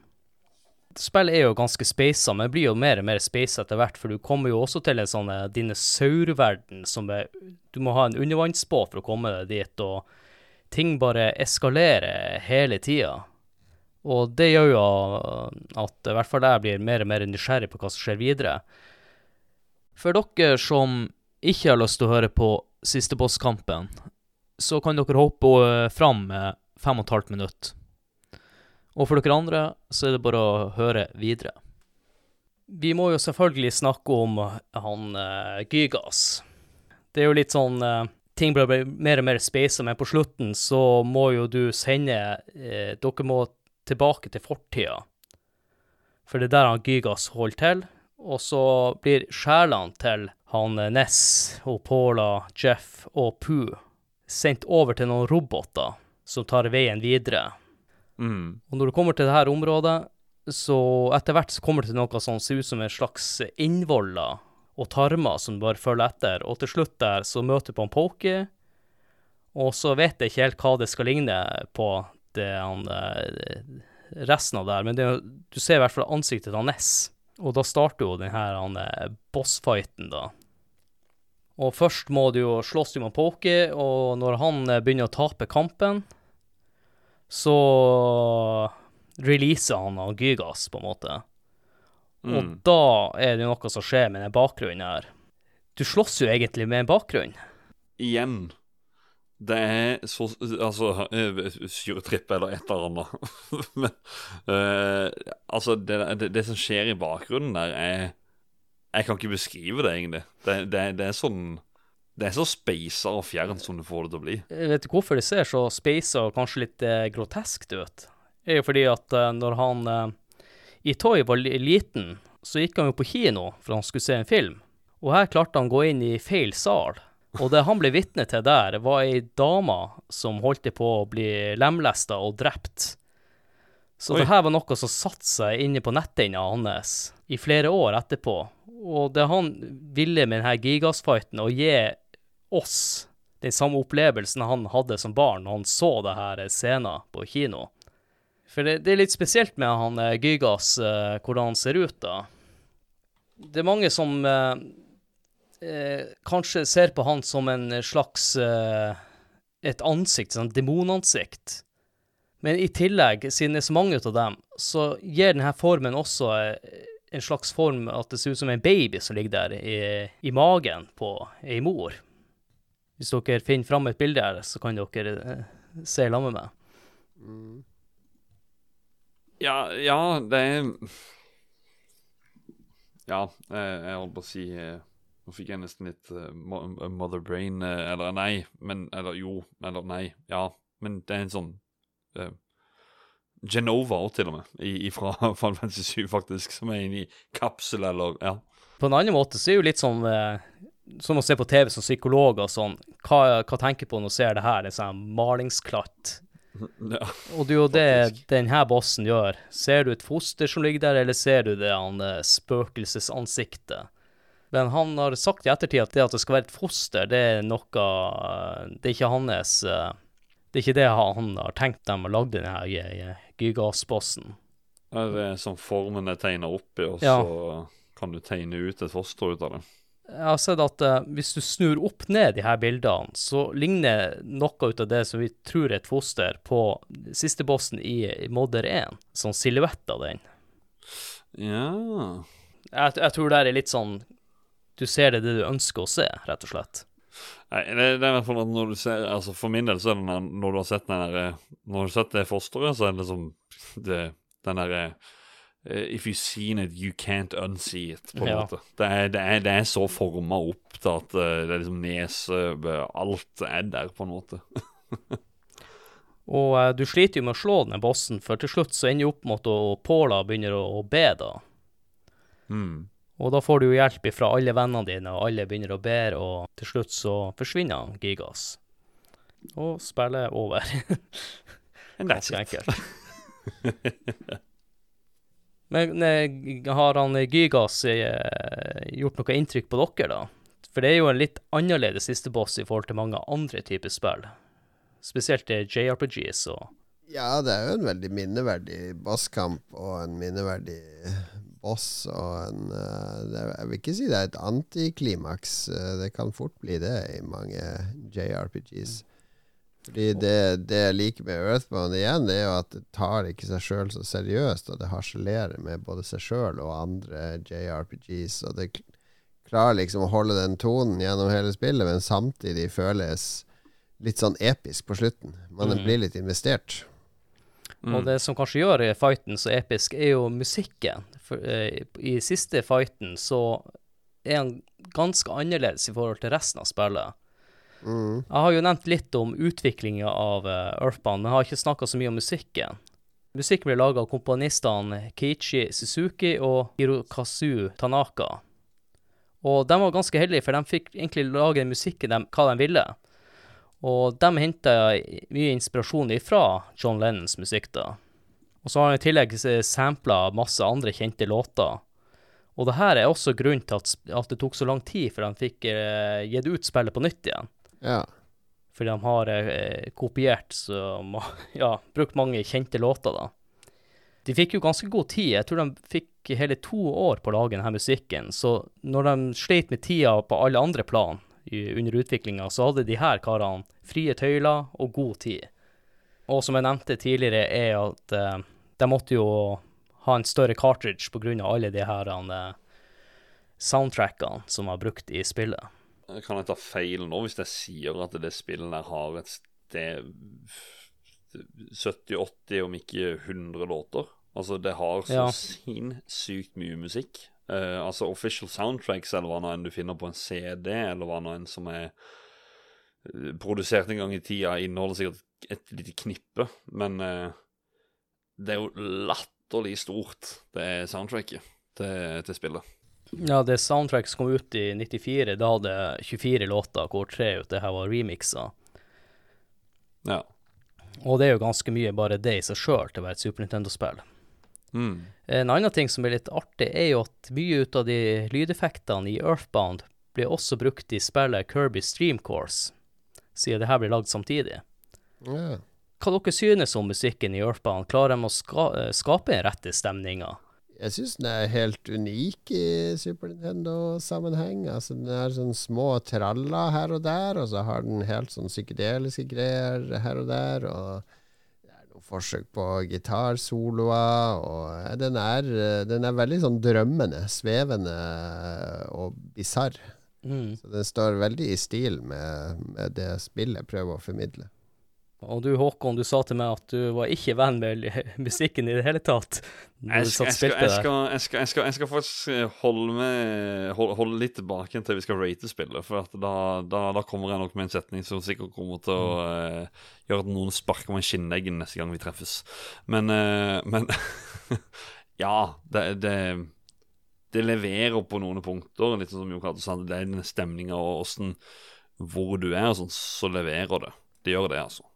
Spillet er jo ganske speisa, men det blir jo mer og mer speisa etter hvert, for du kommer jo også til en sånn eh, dinosaurverden som er Du må ha en undervannsbåt for å komme deg dit, og ting bare eskalerer hele tida. Og det gjør jo at i hvert fall jeg blir mer og mer nysgjerrig på hva som skjer videre. For dere som ikke har lyst til å høre på siste bosskampen, så kan dere hoppe fram med fem og et halvt minutt. Og for dere andre så er det bare å høre videre. Vi må jo selvfølgelig snakke om han uh, Gygas. Det er jo litt sånn eh, Ting blir mer og mer speisa, men på slutten så må jo du sende eh, Dere må tilbake til fortida. For det er der han Gygas holder til. Og så blir sjelene til han eh, Ness og Paula, Jeff og Pooh sendt over til noen roboter som tar veien videre. Mm. Og når du kommer til dette området, så etter hvert så kommer det til noe som ser ut som en slags innvoller og tarmer som bare følger etter. Og til slutt der så møter du på en Pokey, og så vet jeg ikke helt hva det skal ligne på det han eh, resten av det her, men det, du ser i hvert fall ansiktet til Ness. Og da starter jo den her han, eh, bossfighten, da. Og først må du jo slåss med Pokey, og når han eh, begynner å tape kampen, så releaser han av Gygas, på en måte. Og Mm. da er det jo noe som skjer med den bakgrunnen her. Du slåss jo egentlig med en bakgrunn. Igjen. Det er så Altså, eh, syretripp eller et eller annet. Men uh, altså, det, det, det som skjer i bakgrunnen der, er Jeg kan ikke beskrive det, egentlig. Det, det, det er sånn Det er så speisa og fjernt som du får det til å bli. Jeg vet du hvorfor det ser så speisa og kanskje litt eh, groteskt ut? Det er jo fordi at eh, når han eh, Itoy var liten, så gikk han jo på kino for han skulle se en film. Og her klarte han å gå inn i feil sal. Og det han ble vitne til der, var ei dame som holdt på å bli lemlesta og drept. Så Oi. det her var noe som satte seg inne på netthinna hans i flere år etterpå. Og det han ville med denne gigasfighten, å gi oss den samme opplevelsen han hadde som barn når han så det her scenen på kino. For det, det er litt spesielt med han eh, Gygas, uh, hvordan han ser ut da. Det er mange som uh, uh, kanskje ser på han som en slags et ansikt, sånn demonansikt. Men i tillegg, siden det er så mange av dem, så gir denne formen også en slags form at det ser ut som en baby som ligger der i, i magen på ei mor. Hvis dere finner fram et bilde her, så kan dere se sammen med meg. Mm. Ja, ja, det er Ja, eh, jeg holdt på å si eh, Nå fikk jeg nesten litt eh, mother brain Eller nei, men Eller jo, eller nei. Ja, men det er en sånn uh, Genova òg, til og med, fra Final Fantasy 7, faktisk, som er inne i kapsel, eller Ja. På en annen måte så er det jo litt sånn eh, som å se på TV som psykolog og sånn. Hva, hva tenker på når du ser det her? Det er sånn malingsklatt. Ja. Og det er jo det Faktisk. denne bossen gjør. Ser du et foster som ligger der, eller ser du det han eh, spøkelsesansiktet? Men han har sagt i ettertid at det at det skal være et foster, det er noe eh, Det er ikke hans eh, Det er ikke det han har tenkt dem å lage denne gigasbossen. Det er sånn formen tegner oppi, og Ja. så kan du tegne ut et foster ut av det. Jeg har sett at uh, hvis du snur opp ned de her bildene, så ligner noe ut av det som vi tror er et foster, på siste bossen i, i Modder 1. Sånn silhuett av den. Ja Jeg, jeg tror det er litt sånn du ser det, det du ønsker å se, rett og slett. Nei, det, det er i hvert fall at når du ser Altså For min del så er det når du har sett den der eh, Når du har sett det fosteret, så er det liksom det, den derre uh, If you've seen it, you can't unsee it, på en Ja. måte. Det er, det, er, det er så forma opp til at uh, det er liksom nese Alt er der, på en måte. Og eh, du sliter jo med å slå den bossen, for til slutt så ender du opp med at Paula begynner å, å be, da. Mm. Og da får du jo hjelp fra alle vennene dine, og alle begynner å be, og til slutt så forsvinner Gigas. Og spillet er over. Ganske enkelt. Men ne, har han eh, Gygas eh, gjort noe inntrykk på dere, da? For det er jo en litt annerledes siste boss i forhold til mange andre typer spill. Spesielt eh, JRPGs og Ja, det er jo en veldig minneverdig bosskamp og en minneverdig boss og en eh, er- Jeg vil ikke si det er et antiklimaks. eh, Det kan fort bli det i mange JRPGs. Fordi det, det jeg liker med Earthbound igjen, det er jo at det tar ikke seg sjøl så seriøst, og det harselerer med både seg sjøl og andre JRPGs. Og det klarer liksom å holde den tonen gjennom hele spillet, men samtidig føles litt sånn episk på slutten. Man Mhm. blir litt investert. Mm. Og det som kanskje gjør fighten så episk, er jo musikken. For, eh, I siste fighten så er han ganske annerledes i forhold til resten av spillet. Mm. Jeg har jo nevnt litt om utviklinga av EarthBand, Earthbound, men jeg har ikke snakka så mye om musikken. Musikken ble laga av komponistene Keiichi Suzuki og Hirokazu Tanaka. Og de var ganske heldige, for de fikk egentlig lage musikken de, hva de ville. Og de henta mye inspirasjon ifra John Lennons musikk, da. Og så har han i tillegg sampla masse andre kjente låter. Og det her er også grunnen til at, at det tok så lang tid før de fikk eh, gitt ut spillet på nytt igjen. Ja. Fordi de har eh, kopiert så Ja, brukt mange kjente låter, da. De fikk jo ganske god tid. Jeg tror de fikk hele to år på å lage denne musikken. Så når de sleit med tida på alle andre plan under utviklinga, så hadde de her karene frie tøyler og god tid. Og som jeg nevnte tidligere, er at eh, de måtte jo ha en større cartridge av alle de her eh, soundtrackene som var brukt i spillet. Kan jeg ta feil nå hvis jeg sier at det spillet der har et sted 70-80, om ikke 100 låter? Altså, det har så Ja. sinnssykt mye musikk. Uh, altså official soundtracks, eller hva nå enn du finner på en CD, eller hva nå enn som er eh, produsert en gang i tida, inneholder sikkert et lite knippe, men uh, det er jo latterlig stort, det soundtracket til, til spillet. Ja, det soundtrack som kom ut i 94, da hadde 24 låter, hvor tre ut det her var remixer. Ja. Og det er jo ganske mye bare det i seg sjøl til å være et Super Nintendo-spill. Mm. En annen ting som er litt artig, er jo at mye ut av de lydeffektene i Earthbound blir også brukt i spillet Kirby Stream Course, siden det her blir lagd samtidig. ja. Hva dere synes om musikken i Earthbound? Klarer de å ska skape den rette stemninga? Jeg syns den er helt unik i Super Nintendo-sammenheng. Altså, den er sånn små traller her og der, og så har den helt sånn psykedeliske greier her og der. Og det er noen forsøk på gitarsoloer, og den er, den er veldig sånn drømmende, svevende og bisarr. Mm. Så den står veldig i stil med, med det spillet prøver å formidle. Og du Håkon, du sa til meg at du var ikke venn med musikken i det hele tatt. Jeg skal, jeg, skal, jeg, skal, jeg, skal, jeg, skal, jeg skal faktisk holde, med, holde, holde litt tilbake til vi skal rate spillet. For da, da, da kommer jeg nok med en setning som sikkert kommer til å uh, gjøre at noen sparker meg i skinnleggen neste gang vi treffes. Men, uh, men Ja, det, det, det leverer på noen punkter. Litt sånn som Jo Cato sa, det er den stemninga og åssen Hvor du er og sånn, så leverer det. Det gjør det, altså.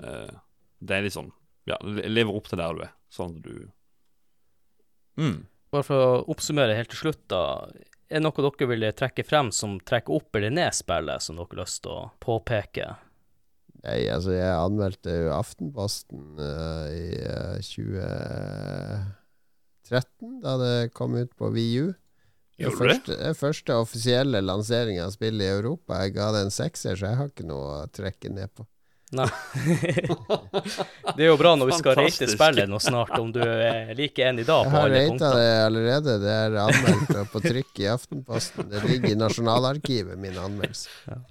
Uh, det er litt sånn Ja, lever opp til der du er, sånn at du mm. Bare for å oppsummere helt til slutt, da. Er det noe dere vil trekke frem som trekker opp eller ned spillet, som dere har lyst til å påpeke? Nei, altså jeg anmeldte jo Aftenposten uh, i uh, 2013, da det kom ut på VU. Det? første, det første offisielle lansering av spillet i Europa. Jeg ga det en sekser, så jeg har ikke noe å trekke ned på. Nei. det er jo bra når vi skal rate spillet nå snart, om du er like enig da Jeg har alle rata det allerede. Det er anmeldt og på trykk i Aftenposten. Det ligger i Nasjonalarkivet, min anmeldelse.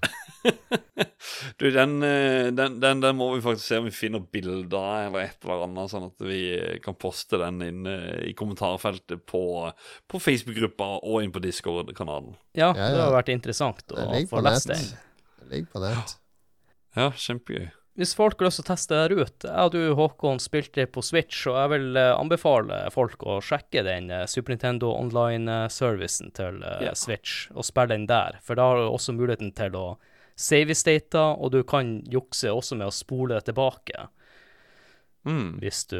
Du, den, eh, den, den, den må vi faktisk se om vi finner bilder eller et eller annet, sånn at vi kan poste den inn i kommentarfeltet på, på Facebook-gruppa og inn på Discord-kanalen. Ja, Ja, det har vært interessant å få lest den. Det ligger på nett. Ja, kjempegøy. Hvis folk har lyst til å teste det her ut Jeg og du, Håkon, spilte det på Switch, og jeg vil eh, anbefale folk å sjekke den eh, Super Nintendo Online-servicen til eh, Ja. Switch, og spille den der. For da har du også muligheten til å save state, og du kan jukse også med å spole det tilbake Mm. hvis du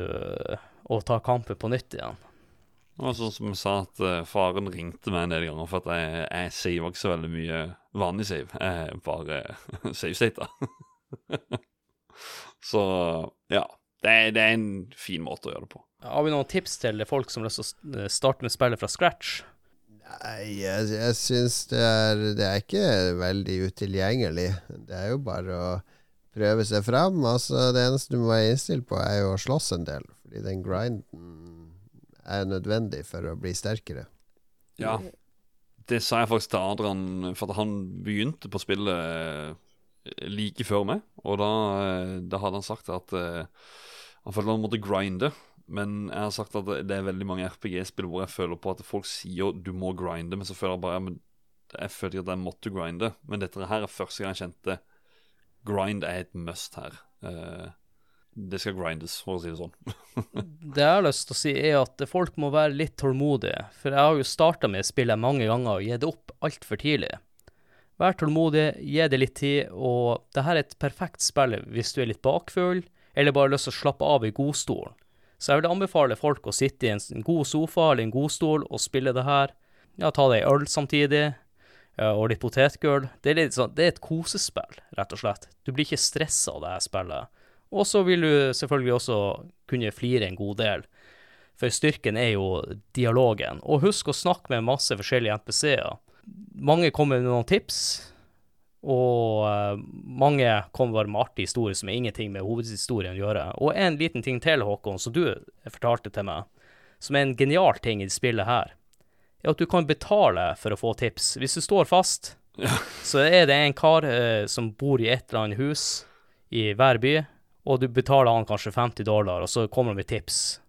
Og ta kampen på nytt igjen. Det var sånn som jeg sa, at faren ringte meg en del ganger for at jeg, jeg saver ikke så veldig mye vanlig save. Jeg bare save-stata. så ja. Det er, det er en fin måte å gjøre det på. Har vi noen tips til folk som vil å starte med spillet fra scratch? Nei, jeg, jeg syns det er Det er ikke veldig utilgjengelig. Det er jo bare å prøve seg fram. Altså, det eneste du må være innstilt på, er jo å slåss en del. Fordi den grinden er nødvendig for å bli sterkere. Ja. Det sa jeg faktisk til Adrian, for han begynte på spillet eh, like før meg. Og da, eh, da hadde han sagt at uh, han følte han måtte grinde. Men jeg har sagt at det- er veldig mange RPG-spill hvor jeg føler på at folk sier du må grinde, men så føler jeg bare ja, jeg følte at jeg måtte grinde. Men dette her er første gang jeg kjente grind er et must her. Eh, det skal grindes, for å si det sånn. Det jeg har lyst til å si, er at folk må være litt tålmodige. For jeg har jo starta med spillet mange ganger og gitt opp altfor tidlig. Vær tålmodig, gi det litt tid, og det her er et perfekt spill hvis du er litt bakfull, eller bare har lyst til å slappe av i godstolen. Så jeg vil anbefale folk å sitte i en god sofa eller en godstol og spille det her. Ja, ta deg en øl samtidig, og litt potetgull. Det er, sånn, det er et kosespill, rett og slett. Du blir ikke stressa av det her spillet. Og så vil du selvfølgelig også kunne flire en god del. For styrken er jo dialogen. Og husk å snakke med masse forskjellige NPC-er. Mange kommer med noen tips, og eh, mange kommer bare med artige historier som har ingenting med hovedhistorien å gjøre. Og en liten ting til, Håkon, som du fortalte til meg, som er en genial ting i spillet her, er at du kan betale for å få tips. Hvis du står fast, så er det en kar eh, som bor i et eller annet hus i hver by, og du betaler han kanskje 50 dollar, og så kommer han med tips.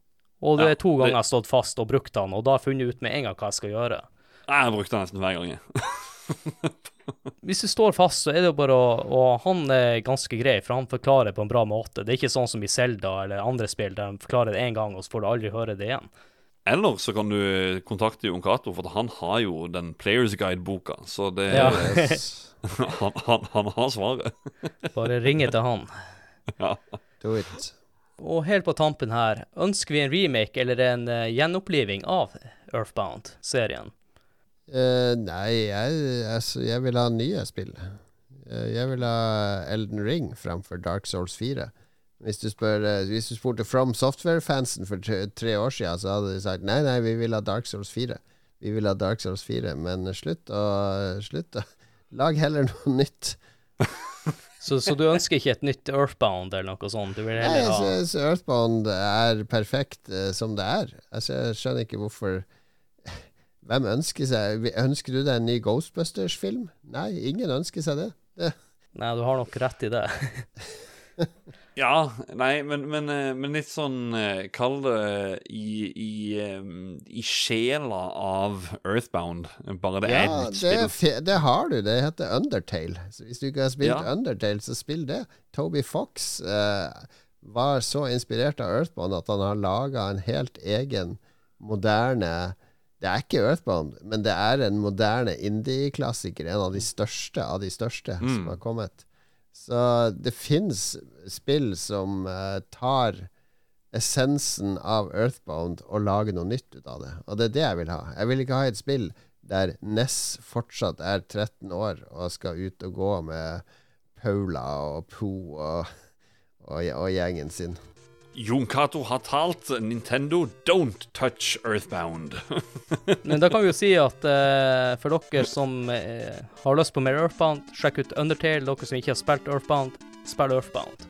Og det Ja, er to ganger jeg har stått fast og brukt han, og da har jeg funnet ut med en gang hva jeg skal gjøre. Jeg har brukt han nesten hver gang. Hvis du står fast, så er det jo bare å Og han er ganske grei, for han forklarer på en bra måte. Det er ikke sånn som i Zelda eller andre spill, der de forklarer det én gang, og så får du aldri høre det igjen. Eller så kan du kontakte Jon Cato, for han har jo den Players Guide-boka. Så det, Ja. Han, han, han har svaret. Bare ringe til han. Ja. Do it. Og helt på tampen her, ønsker vi en remake eller en uh, gjenoppliving av Earthbound-serien? Uh, nei, jeg, jeg, jeg vil ha nye spill. Uh, jeg vil ha Elden Ring framfor Dark Souls 4. Hvis du, spør, eh, hvis du spurte From Software-fansen for tre, tre år siden, så hadde de sagt nei, nei, vi vil ha Dark Souls 4. Vi vil ha Dark Souls 4, men slutt å Slutt å Lag heller noe nytt. Så, så du ønsker ikke et nytt Earthbound eller noe sånt? Nei, jeg synes Earthbound er perfekt eh, som det er. Altså, jeg skjønner ikke hvorfor Hvem ønsker seg Ønsker du deg en ny Ghostbusters-film? Nei, ingen ønsker seg det. det. Nei, du har nok rett i det. Ja, nei, men, men, eh, men litt sånn eh, Kall det i, i, eh, i sjela av Earthbound. Bare det er Ja, et det, er spill. fe- det har du. Det heter Undertale. Så hvis du ikke har spilt Ja. Undertale, så spill det. Toby Fox eh, var så inspirert av Earthbound at han har laga en helt egen moderne Det er ikke Earthbound, men det er en moderne indie-klassiker. En av de største av de største som Mm. har kommet. Så det fins spill som uh, tar essensen av Earthbound og lager noe nytt ut av det. Og det er det jeg vil ha. Jeg vil ikke ha et spill der Ness fortsatt er 13 år og skal ut og gå med Paula og Po og, og, og gjengen sin. Jon Cato har talt. Nintendo, don't touch Earthbound. Men da kan vi jo si at uh, for dere som uh, har lyst på mer Earthbound, sjekk ut Undertale. Dere som ikke har spilt Earthbound, spill Earthbound.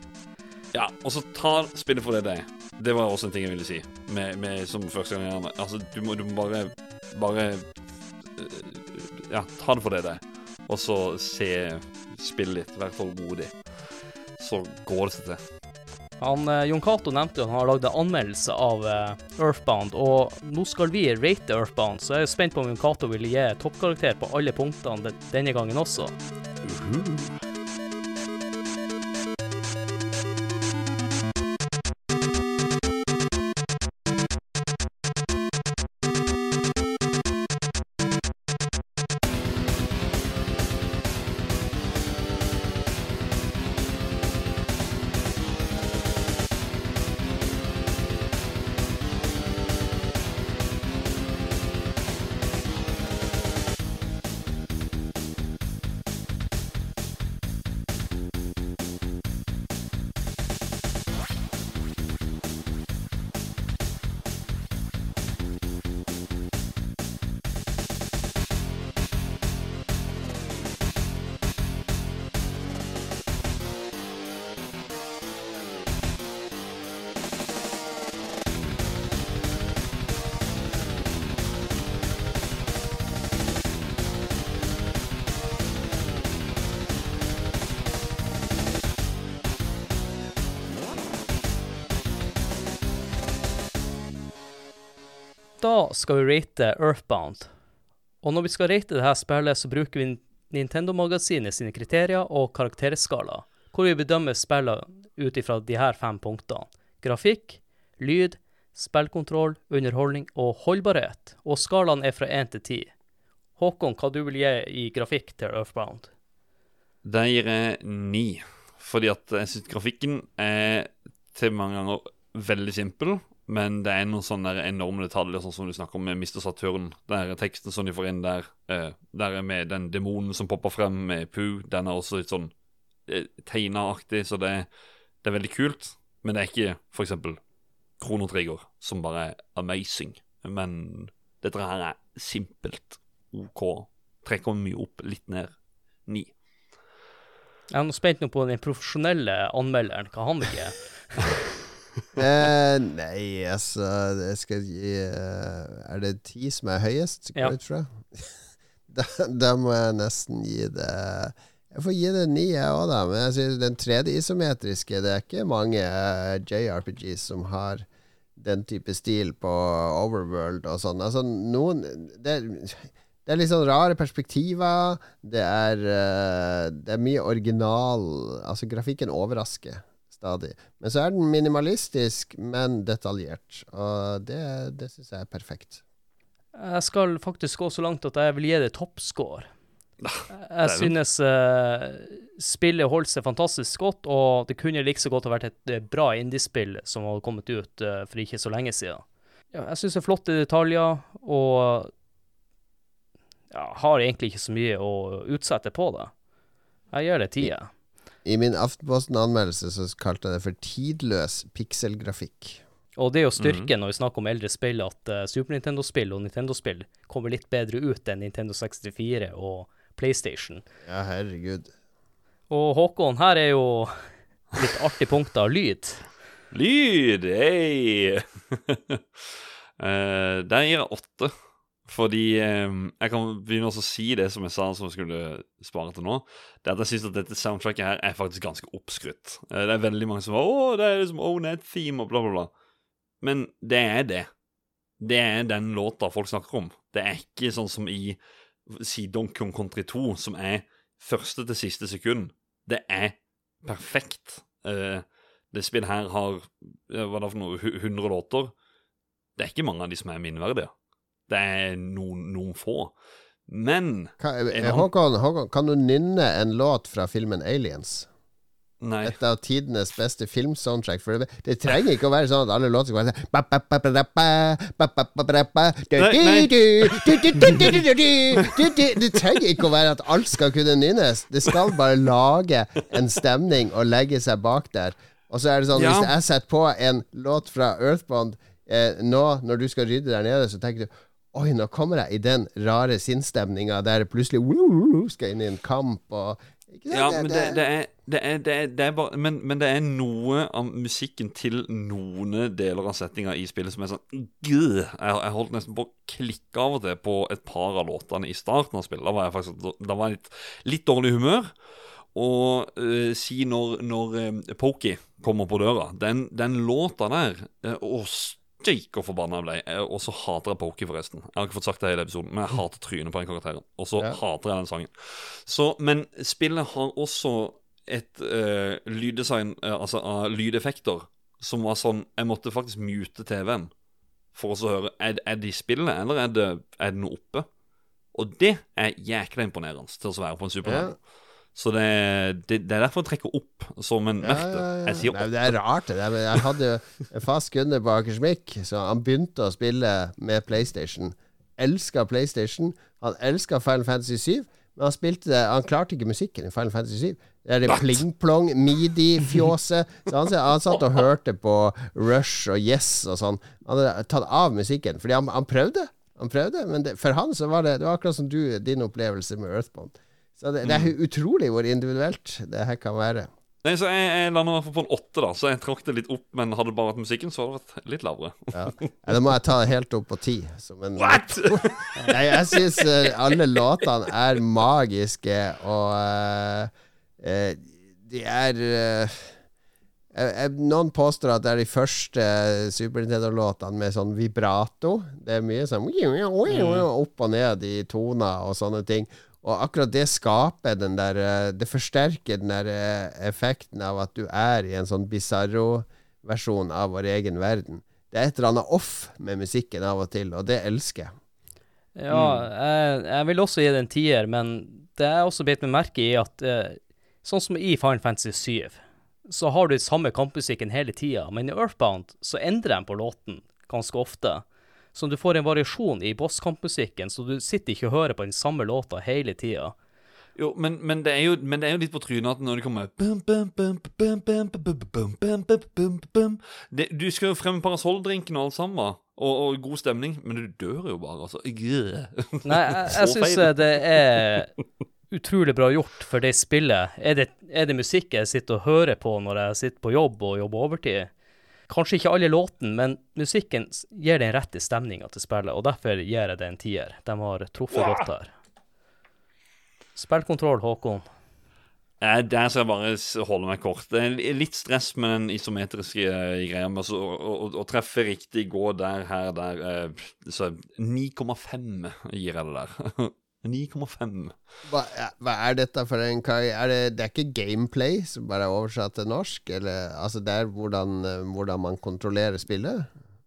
Ja, og så ta spillet for det det er. Det var også en ting jeg ville si. Med, med som første gang gjerne. Altså, du må, du må bare Bare uh, Ja, ta det for det det er. Og så se spillet litt. Vær tålmodig. Så går det seg til. Han, eh, Jon Cato nevnte jo han har lagd en anmeldelse av eh, Earthbound, og nå skal vi rate Earthbound, så jeg er spent på om Jon Cato vil gi toppkarakter på alle punktene denne gangen også. Da skal vi rate Earthbound. Og når vi skal rate dette spillet, så bruker vi Nintendo-magasinet sine kriterier og karakterskala, hvor vi bedømmer spillene ut ifra de her fem punktene. Grafikk, lyd, spillkontroll, underholdning og holdbarhet. Og skalaen er fra én til ti. Håkon, hva du vil gi i grafikk til Earthbound? Der gir jeg ni. Fordi at jeg syns grafikken er til mange ganger veldig simpel. Men det er noen sånne enorme detaljer, sånn som du snakker om med Mr. Saturn. Den teksten som de får inn der. eh, der er med den demonen som popper frem med Pooh. Den er også litt sånn eh, tegna-aktig, så det, det er veldig kult. Men det er ikke for eksempel Kronotrigger, som bare er amazing. Men dette her er simpelt OK. Trekker mye opp, litt ned. Ni. Jeg er nå spent på den profesjonelle anmelderen, hva han vil gi. Eh, nei, altså Jeg skal gi eh, Er det ti som er høyest? Ja. da, da må jeg nesten gi det Jeg får gi det ni, jeg òg, da. Men jeg synes den tredje isometriske Det er ikke mange eh, JRPGs som har den type stil på Overworld og sånn. Altså, noen det er, det er litt sånn rare perspektiver. Det er, eh, det er mye original Altså, grafikken overrasker stadig. Men så er den minimalistisk, men detaljert. Og det, det syns jeg er perfekt. Jeg skal faktisk gå så langt at jeg vil gi det toppscore. Jeg synes uh, spillet holdt seg fantastisk godt, og det kunne like så godt ha vært et eh, bra indiespill som hadde kommet ut uh, for ikke så lenge siden. Ja, jeg syns det er flotte detaljer, og ja, har egentlig ikke så mye å utsette på det. Jeg gjør det ti. I min Aftenposten-anmeldelse så kalte jeg det for tidløs pikselgrafikk. Og det er jo styrken når vi snakker om eldre spill, at uh, Super Nintendo-spill og Nintendo-spill kommer litt bedre ut enn Nintendo 64 og PlayStation. Ja, herregud. Og Håkon, her er jo litt artig punkt av lyd. Lyd! Hei! uh, der gir jeg åtte. Fordi eh, jeg kan begynne også å si det som jeg sa som jeg skulle spare til nå. Det at jeg syns dette soundtracket her er faktisk ganske oppskrytt. Eh, det er veldig mange som var Å, det er liksom Onet-theme og bla, bla, bla. Men det er det. Det er den låta folk snakker om. Det er ikke sånn som i si Donkey Kong Country 2, som er første til siste sekund. Det er perfekt. Eh, det spillet her har eh, hva er det for noe, 100 låter. Det er ikke mange av de som er minneverdige. Det er noen, noen få. Men kan, eh, Håkon, Håkon, kan du nynne en låt fra filmen Aliens? Nei. Et av tidenes beste filmsoundtrack. For det, det, trenger ikke å være sånn at alle låter skal være sånn Det trenger ikke å være at alt skal kunne nynnes. Det skal bare lage en stemning og legge seg bak der. Og så er det sånn, ja. hvis jeg setter på en låt fra Earthbond eh, nå når du skal rydde der nede, så tenker du Oi, nå kommer jeg i den rare sinnsstemninga der jeg plutselig skal inn i en kamp og Ja, men det, det, er, det, er, det, er, er bare men, men det er noe av musikken til noen deler av settinga i spillet som er sånn Gud, jeg, jeg holdt nesten på å klikke av og til på et par av låtene i starten av spillet. Da var jeg faktisk Da var jeg litt, litt dårlig humør. Og uh, si når, når uh, Pokey kommer på døra Den, den låta der uh, steik og forbanna jeg ble. Eh, Og så hater jeg Pokey, forresten. Jeg har ikke fått sagt det hele episoden, men jeg hater trynet på den karakteren. Og så Ja. hater jeg den sangen. Så, men spillet har også et uh, lyddesign, uh, altså av lydeffekter, som var sånn Jeg måtte faktisk mute TV-en for å høre er, er det i spillet, eller er det, er det noe oppe. Og det er jækla imponerende til å være på en Super Ja. Så det, det, det er derfor jeg trekker opp som en Ja, merte. ja, ja. Nei, det er rart, det der. Jeg hadde jo en fast kunde på Akersmik, så han begynte å spille med PlayStation. Elska PlayStation. Han elska Final Fantasy 7, men han spilte det Han klarte ikke musikken i Final Fantasy 7. Det er det pling-plong, midi-fjåset. Så han, han satt og hørte på Rush og Yes og sånn. Han hadde tatt av musikken, fordi han, han prøvde. Han prøvde, men det, for han så var det Det var akkurat som du, din opplevelse med Earthbound. Så det, det er utrolig hvor individuelt det her kan være. Nei, så Jeg, jeg lander i hvert fall på en åtte, da. Så jeg trakk det litt opp. Men hadde det bare vært musikken, så hadde det vært litt lavere. Ja. Da må jeg ta det helt opp på ti. En, What?! Nei, jeg syns alle låtene er magiske, og eh, eh, de er uh, Noen påstår at det er de første Super Nintendo-låtene med sånn vibrato. Det er mye sånn opp og ned i toner og sånne ting. Og akkurat det skaper den der eh, Det forsterker den der eh, effekten av at du er i en sånn bizarro-versjon av vår egen verden. Det er et eller annet off med musikken av og til, og det elsker jeg. Ja, jeg, jeg vil også gi det en tier, men det er også bitt meg merke i at eh, sånn som i Final Fantasy 7, så har du samme kampmusikken hele tida, men i Earthbound så endrer de på låten ganske ofte. Så du får en variasjon i bosskampmusikken, så du sitter ikke og hører på den samme låta hele tida. Jo, men, men, det jo, men, det er jo, litt på trynet at når det kommer det, Du skal jo fremme parasolldrinken og alt sammen, og, og, god stemning, men du dør jo bare, altså. Nei, jeg, jeg syns det er utrolig bra gjort for det spillet. Er det, er det musikk jeg sitter og hører på når jeg sitter på jobb og jobber overtid? Kanskje ikke alle låtene, men musikken gir den rette stemninga til spillet, og derfor gir jeg det en tier. De har truffet godt her. Spillkontroll, Håkon. Eh, Der skal jeg bare holde meg kort. Det er litt stress med den isometriske eh, greia. Men altså, å, å, å treffe riktig, gå der, her, der. eh, Så 9,5 gir jeg det der. 9,5. Hva, ja, hva er dette for en kar... Er det, det er ikke gameplay som bare er oversatt til norsk? Eller, altså det er hvordan, eh, hvordan man kontrollerer spillet?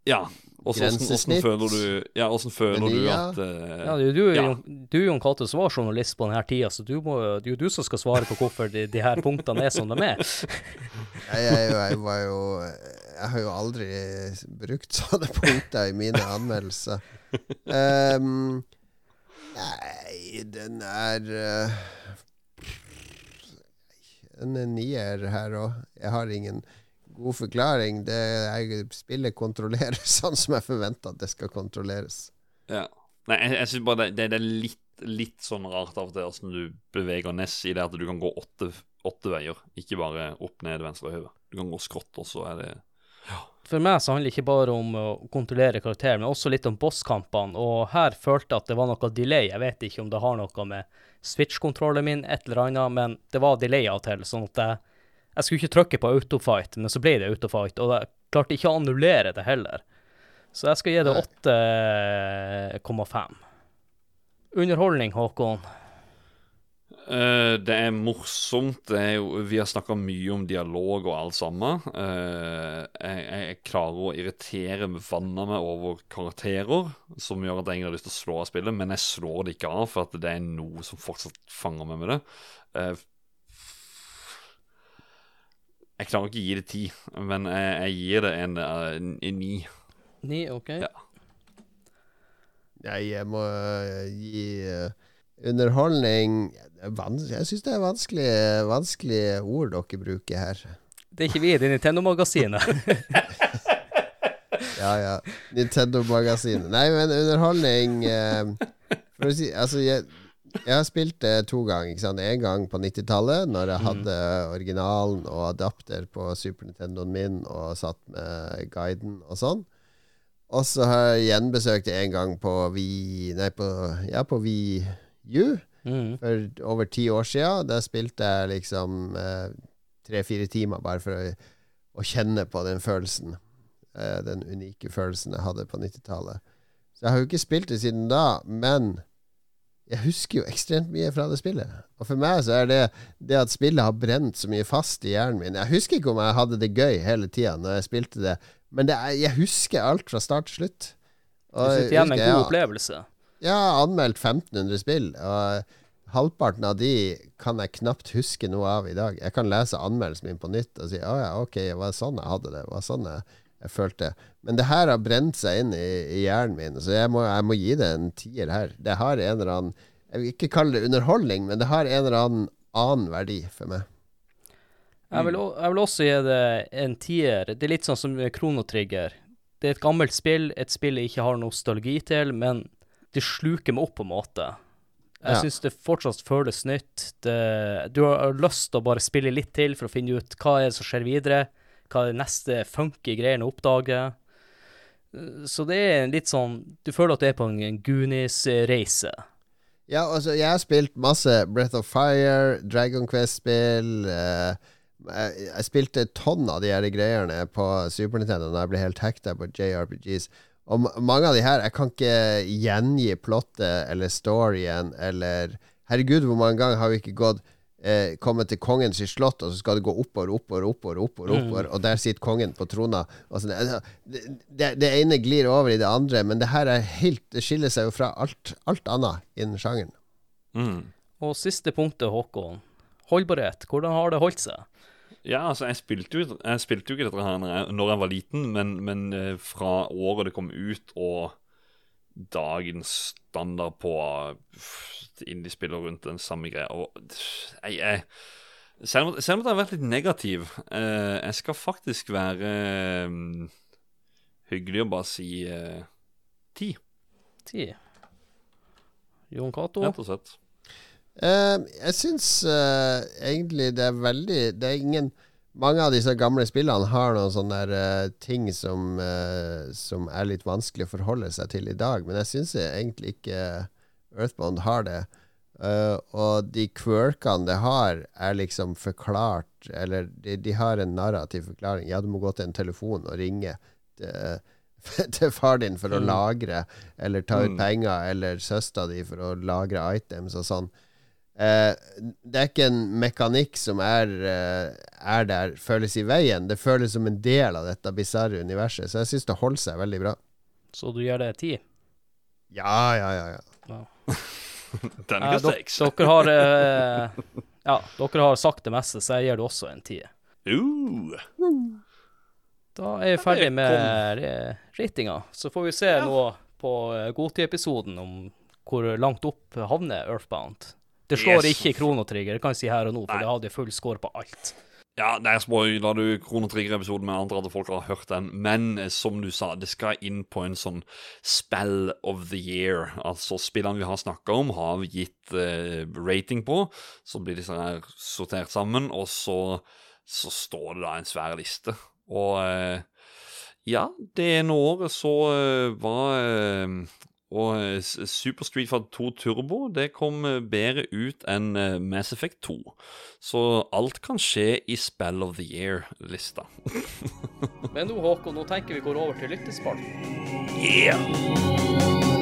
Ja. Og Grensesnitt? Hvordan føler du Ja, hvordan føler du at uh, Ja, Du, du, ja. Jon- du Jon Cato, var journalist på denne tida, så du må, det er jo du som skal svare på hvorfor de, de her punktene er som de er. Jeg, jeg, jeg var jo Jeg har jo aldri brukt sånne punkter i mine anmeldelser. Ehm, nei, den er den En nier her òg. Jeg har ingen god forklaring. Det er, spillet kontrolleres sånn som jeg forventer at det skal kontrolleres. Ja. Nei, jeg, jeg syns bare det, det, det er litt, litt sånn rart av og til åssen du beveger Ness i det at du kan gå åtte, åtte veier, ikke bare opp, ned, venstre og høyre. Du kan gå skrått, og så er det For meg så handler det ikke bare om å kontrollere karakteren, men også litt om bosskampene. Og her følte jeg at det var noe delay. Jeg vet ikke om det har noe med Switch-kontrollen min, et eller annet, men det var delay av og til. Sånn at jeg, jeg skulle ikke trykke på autofight, men så ble det autofight, og jeg klarte ikke å annullere det heller. Så jeg skal gi det 8,5. Underholdning, Håkon. Eh, det er morsomt. Det er jo, vi har snakka mye om dialog og alt sammen. Uh, jeg, jeg klarer å irritere vanna meg over karakterer, som gjør at jeg har lyst til å slå av spillet, men jeg slår det ikke av, for at det er noe som fortsatt fanger meg med det. Uh, jeg klarer ikke å gi det ti, men jeg, jeg gir det en, en, en ni. Ni, OK? Ja. Nei, jeg må gi underholdning er Jeg syns det er vanskelige, vanskelig ord dere bruker her. Det er ikke vi i Nintendo-magasinet. Ja, ja. Nintendo-magasinet. Nei, men underholdning eh, For å si Altså, jeg, Jeg har spilt det to ganger. ikke sant? En gang på 90-tallet, når jeg Mhm. hadde originalen og adapter på Super Nintendoen min og satt med guiden og sånn. Og så har jeg gjenbesøkt det en gang på Vi Nei, på, ja, på Wii U Mm. for over ti år siden. Da spilte jeg liksom eh, tre-fire timer bare for å, å kjenne på den følelsen. Eh, den unike følelsen jeg hadde på 90-tallet. Så jeg har jo ikke spilt det siden da, men jeg husker jo ekstremt mye fra det spillet. Og for meg så er det det at spillet har brent så mye fast i hjernen min. Jeg husker ikke om jeg hadde det gøy hele tida når jeg spilte det, men det er, jeg husker alt fra start til slutt. Du Og sitter igjen med en god opplevelse. Jeg har anmeldt 1500 spill, og halvparten av de kan jeg knapt huske noe av i dag. Jeg kan lese anmeldelsen min på nytt og si å ja, ok, det var sånn jeg hadde det. Det var sånn jeg, jeg følte. Men det her har brent seg inn i, i hjernen min, så jeg må, jeg må gi det en tier her. Det har en eller annen Jeg vil ikke kalle det underholdning, men det har en eller annen annen verdi for meg. Jeg vil, jeg vil også gi det en tier. Det er litt sånn som Kronotrigger. Det er et gammelt spill, et spill jeg ikke har nostalgi til, men det sluker meg opp på en måte. Jeg Ja. synes det fortsatt føles nytt. Det, du har lyst til å bare spille litt til for å finne ut hva er det som skjer videre, hva er det neste funky greiene å oppdage. Så det er litt sånn Du føler at du er på en Goonies-reise. Ja, altså, jeg har spilt masse Breath of Fire, Dragon Quest-spill eh, jeg spilte tonn av de her greiene på Super Nintendo da jeg ble helt hekta på JRPGs. Og mange av de her Jeg kan ikke gjengi plottet eller storyen eller Herregud, hvor mange ganger har vi ikke gått eh, kommet til kongens slott, og så skal det gå oppover, oppover, oppover, oppover, oppover og der sitter kongen på trona. Og sånn. Altså, det, det, det ene glir over i det andre, men det her er helt Det skiller seg jo fra alt, alt annet innen sjangeren. Mm. Og siste punktet, Håkon. Holdbarhet. Hvordan har det holdt seg? Ja, altså, jeg spilte jo, jeg spilte jo ikke dette her når jeg, var liten, men, men eh, fra året det kom ut, og dagens standard på indiespill og rundt den samme greia og, jeg, jeg, selv, om, selv om det har vært litt negativ eh, Jeg skal faktisk være eh, hyggelig og bare si eh, ti, Ti. Jon Cato? rett og slett. Eh, jeg syns uh, egentlig det er veldig Det er ingen Mange av disse gamle spillene har noen sånne der, uh, ting som, som er litt vanskelig å forholde seg til i dag, men jeg syns egentlig ikke Earthbound har det. Og de quirkene det har, er liksom forklart Eller de, de har en narrativ forklaring. Ja, du må gå til en telefon og ringe til, til far din for å Mm. lagre, eller ta ut Mm. penger, eller søstera di for å lagre items og sånn. Eh, det er ikke en mekanikk som er, eh, er der, føles i veien. Det føles som en del av dette bisarre universet, så jeg syns det holder seg veldig bra. Så du gir det ti? Ja, ja, ja. ja. Den Eh, er dok- seks. dere har eh, Ja, dere har sagt det meste, så jeg gir det også en ti. Uh. Da er vi ferdig med ratinga. Så får vi se nå på eh, Godtid-episoden om hvor langt opp havner Earthbound. Det slår Yes. ikke Kronotrigger, det kan jeg si her og nå, for Nei. det hadde full score på alt. Ja, der spoila du Krono Trigger-episoden, med andre at folk har hørt den. Men eh, som du sa, det skal inn på en sånn spell of the year. Altså spillene vi har snakka om, har vi gitt eh, rating på. Så blir disse her sortert sammen, og så, så står det da en svær liste. Og eh, ja, det ene året så eh, var eh, og eh, Super Street Fighter 2 Turbo det kom eh, bedre ut enn eh, Mass Effect 2. Så alt kan skje i Spell of the Year-lista. Men nå, Håkon, nå tenker vi går over til lyttespalten. Yeah!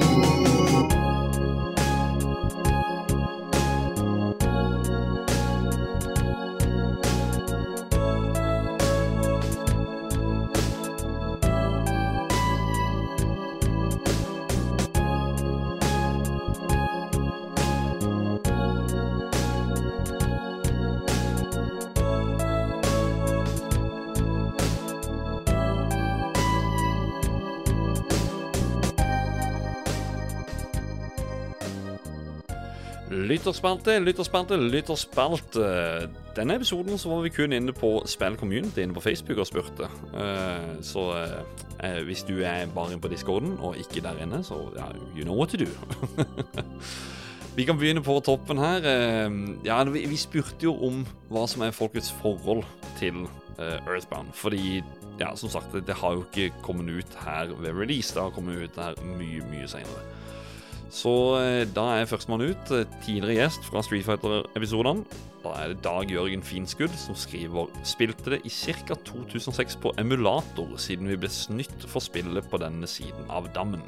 Lytterspalte, lytterspalte, lytterspalte. Denne episoden så var vi kun inne på Spill Community inne på Facebook og spurte. Uh, så uh, hvis du er bare inne på discorden og ikke der inne, så ja, you know what to do. Vi kan begynne på toppen her. Uh, Ja, vi, vi spurte jo om hva som er folkets forhold til Earthbound. Fordi, ja, som sagt, det, har jo ikke kommet ut her ved release. Det har kommet ut her mye, mye senere. Så eh, da er førstemann ut eh, tidligere gjest fra Street Fighter-episodene. Da er det Dag Jørgen Finskudd som skriver Spilte det i ca. 2006 på emulator, siden vi ble snytt for spillet på denne siden av dammen.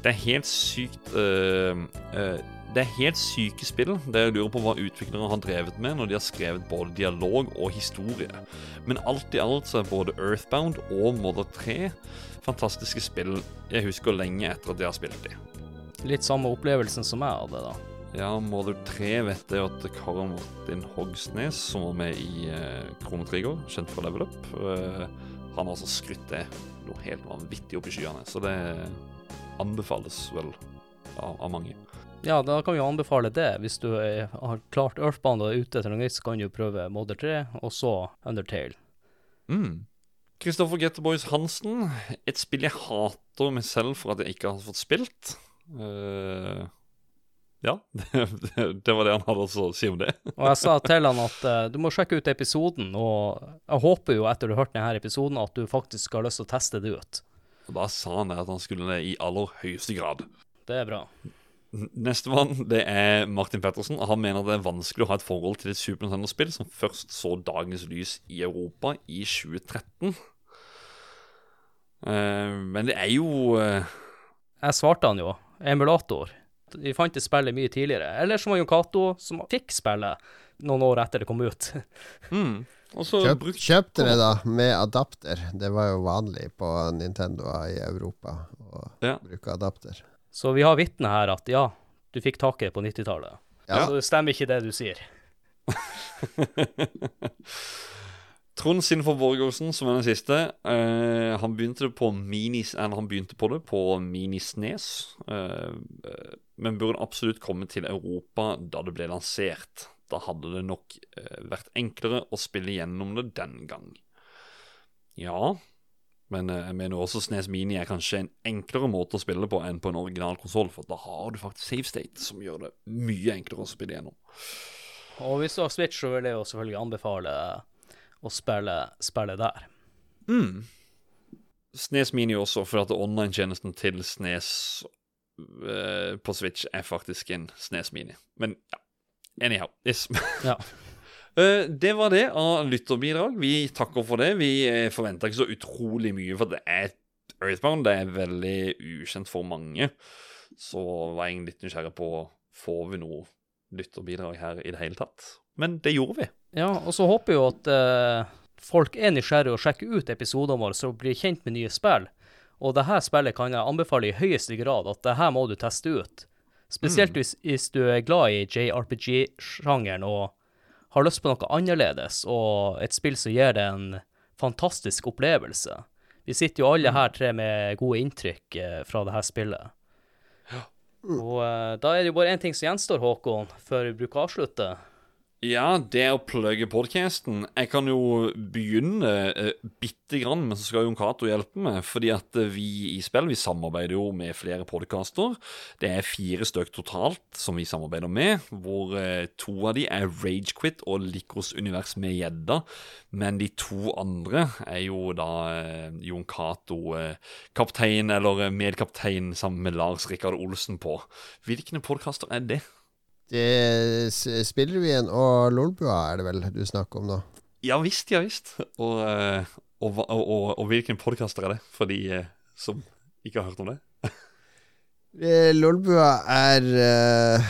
Det er helt sykt eh, eh, Det er helt syke spill. Det jeg lurer på hva utviklere har drevet med når de har skrevet både dialog og historie. Men alt i alt så er både Earthbound og Mother 3 fantastiske spill jeg husker lenge etter at jeg har spilt de. Litt samme opplevelsen som jeg hadde, da. Ja, Mother 3 vet jeg at Karen Martin Hogsnes, som var med i eh, Chrono Trigger, kjent fra Level Up, eh, han har altså skrytt det noe helt vanvittig opp i skyene. Så det anbefales vel av, av mange. Ja, da kan vi jo anbefale det. Hvis du er, har klart Earthbound og er ute etter noe nytt, så kan du prøve Mother 3, og så Undertale. Mm. Kristoffer Getterboys Hansen. Et spill jeg hater meg selv for at jeg ikke har fått spilt. Eh, ja, det, var det han hadde å si om det. Og jeg sa til han at uh, du må sjekke ut episoden, og jeg håper jo etter du har hørt denne episoden at du faktisk har lyst til å teste det ut. Og Da sa han at han skulle det i aller høyeste grad. Det er bra. Nestemann det er Martin Pettersen. Han mener det er vanskelig å ha et forhold til et Super Nintendo-spill som først så dagens lys i Europa i 2013. Uh, men det er jo uh... Jeg svarte han jo. Emulator. Vi fant det spillet mye tidligere. Eller så var Jon Cato, som fikk spillet noen år etter det kom ut. mm, Kjøp, kjøpte det da med adapter. Det var jo vanlig på Nintendo i Europa å Ja. bruke adapter. Så vi har vitne her at ja, du fikk tak i det på 90-tallet. Ja. Så det stemmer ikke det du sier. Trond Sinfor Borgersen, som er den siste, eh, han begynte det på minis, han begynte på det på Minisnes. eh, men burde absolutt komme til Europa da det ble lansert. Da hadde det nok eh, vært enklere å spille gjennom det den gang. Ja, men eh, jeg mener også Snes Mini er kanskje en enklere måte å spille på enn på en original konsoll, for da har du faktisk save state, som gjør det mye enklere å spille gjennom. Og hvis du har Switch, så vil jeg jo selvfølgelig anbefale å spille, spille der. Mm. Snes Mini også, for at online-tjenesten til Snes uh, på Switch er faktisk en Snes Mini. Men ja, anyhow. Yes. Ja. Eh, det var det av lytterbidrag. Vi takker for det. Vi uh, forventer ikke så utrolig mye, for det er Earthbound. Det er veldig ukjent for mange. Så var jeg litt nysgjerrig på Får vi noe lytterbidrag her i det hele tatt. Men det gjorde vi. Ja, og så håper jeg jo at eh, folk er nysgjerrige og sjekker ut episodene våre, så blir kjent med nye spill. Og det her spillet kan jeg anbefale i høyeste grad at det her må du teste ut. Spesielt hvis, hvis du er glad i JRPG-sjangeren og har lyst på noe annerledes, og et spill som gir deg en fantastisk opplevelse. Vi sitter jo alle her tre med gode inntrykk eh, fra det her spillet. Og eh, da er det jo bare én ting som gjenstår, Håkon, før vi bruker å avslutte. Ja, det å plugge podcasten. Jeg kan jo begynne eh, bitte grann, men så skal Jon Cato hjelpe meg. Fordi at eh, vi i spill vi samarbeider jo med flere podcaster. Det er fire stykk totalt som vi samarbeider med. Hvor eh, to av de er Ragequit og Likros univers med gjedda. Men de to andre er jo da eh, Jon Cato eh, kaptein eller medkaptein sammen med Lars Rikard Olsen på. Hvilke podcaster er det? Det s- Spillrevyen og Lolbua er det vel du snakker om nå? Ja visst, ja visst. Og, eh, og, og, og, hvilken podkaster er det, for de eh, som ikke har hørt om det? Eh, Lolbua er eh,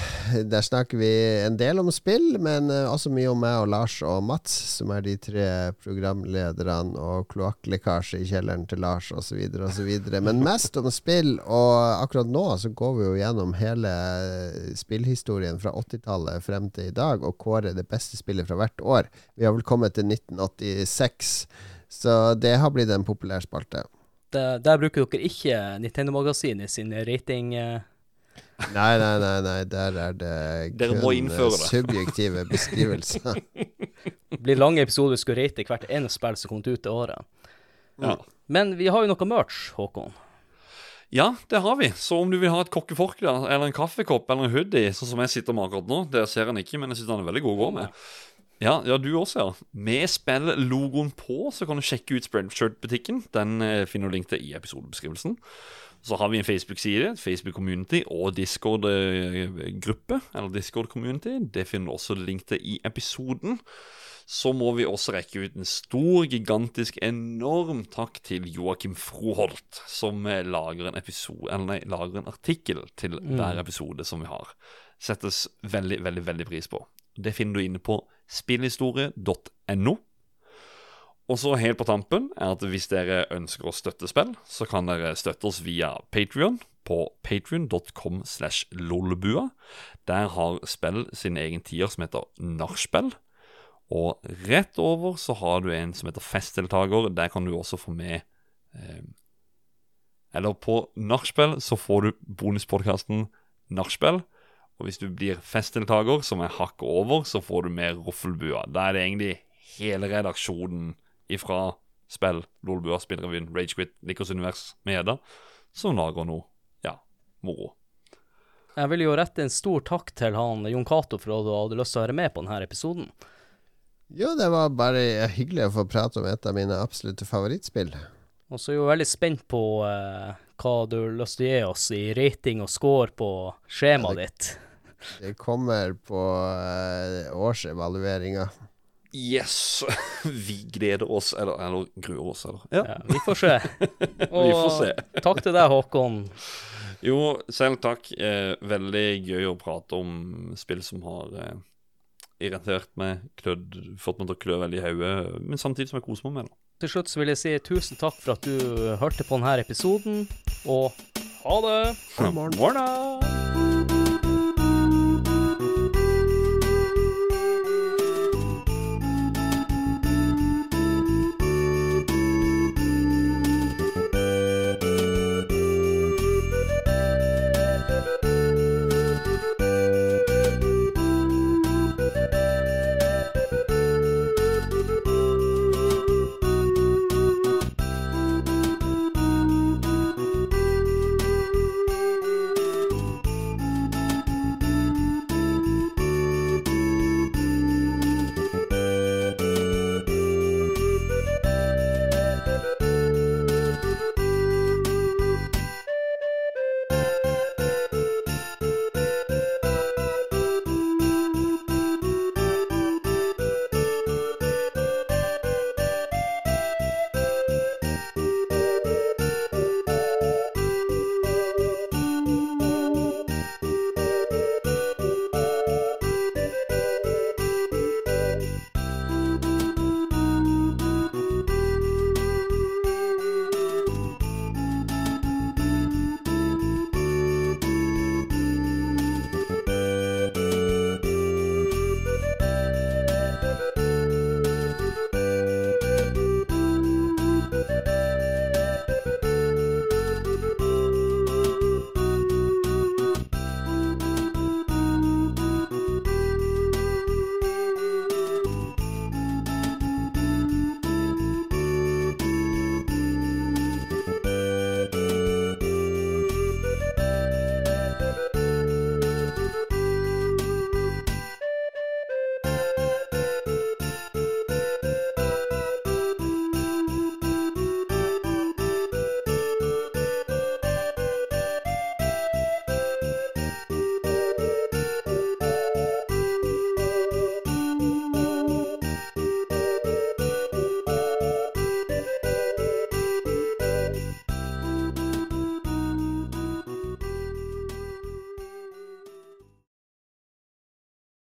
Der snakker vi en del om spill, men eh, også mye om meg og Lars og Mats, som er de tre programlederne, og kloakklekkasje i kjelleren til Lars osv. osv. Men mest om spill, og akkurat nå så går vi jo gjennom hele spillhistorien fra 80-tallet frem til i dag, og kårer det beste spillet fra hvert år. Vi har vel kommet til 1986, så det har blitt en populær spalte. Det, der bruker dere ikke Nintendo-magasinet sin rating eh, Nei, nei, nei, nei, der er det Dere må kun innføre eh, det. subjektive beskrivelser. Det blir lange episoder vi skal rate hvert eneste spill som kom ut det året. Ja. Men vi har jo noe merch, Håkon. Ja, det har vi. Så om du vil ha et kokkeforkle eller en kaffekopp eller en hoodie, sånn som jeg sitter med akkurat nå Det ser en ikke, men jeg syns den er veldig god å gå med. Ja, ja, du også, ja. Med spilllogoen på så kan du sjekke ut Spreadshirt-butikken. Den eh, finner du link til i episodebeskrivelsen. Så har vi en Facebook-side, Facebook-community og Discord-gruppe. Eller Discord-community. Det finner du også link til i episoden. Så må vi også rekke ut en stor, gigantisk, enorm takk til Joakim Froholt, som eh, lager en, episode, eller nei, lager en artikkel til hver episode som vi har. Settes veldig, veldig, veldig pris på. Det finner du inne på spillhistorie.no. Og så helt på tampen er at hvis dere ønsker å støtte spill, så kan dere støtte oss via Patrion på patrion.com slash lolbua. Der har spill sin egen tier som heter Nachspiel. Og rett over så har du en som heter Festdeltaker. Der kan du også få med eh, Eller på Nachspiel så får du bonuspodkasten Nachspiel. Og hvis du blir festdeltaker, som er hakket over, så får du mer Roffelbua. Da er det egentlig hele redaksjonen ifra spill, Lolbua, Spillrevyen, Ragequit, Likos univers med Edda, som lager noe, ja, moro. Jeg vil jo rette en stor takk til han Jon Cato for at du hadde lyst til å være med på denne episoden. Jo, det var bare hyggelig å få prate om et av mine absolutte favorittspill. Og så er jeg jo veldig spent på eh, hva du har lyst til å gi oss i rating og score på skjemaet ditt. Det kommer på uh, årsevalueringa. Yes! Vi gleder oss, eller, eller gruer oss, eller. Ja. Ja, vi får se. Og Vi får se. takk til deg, Håkon. Jo, selv takk. Eh, veldig gøy å prate om spill som har eh, irritert meg, klødd, fått meg til å klø veldig i hodet, men samtidig som jeg koser meg med det. Til slutt så vil jeg si tusen takk for at du hørte på denne episoden, og ha det! God morgen. Morgen!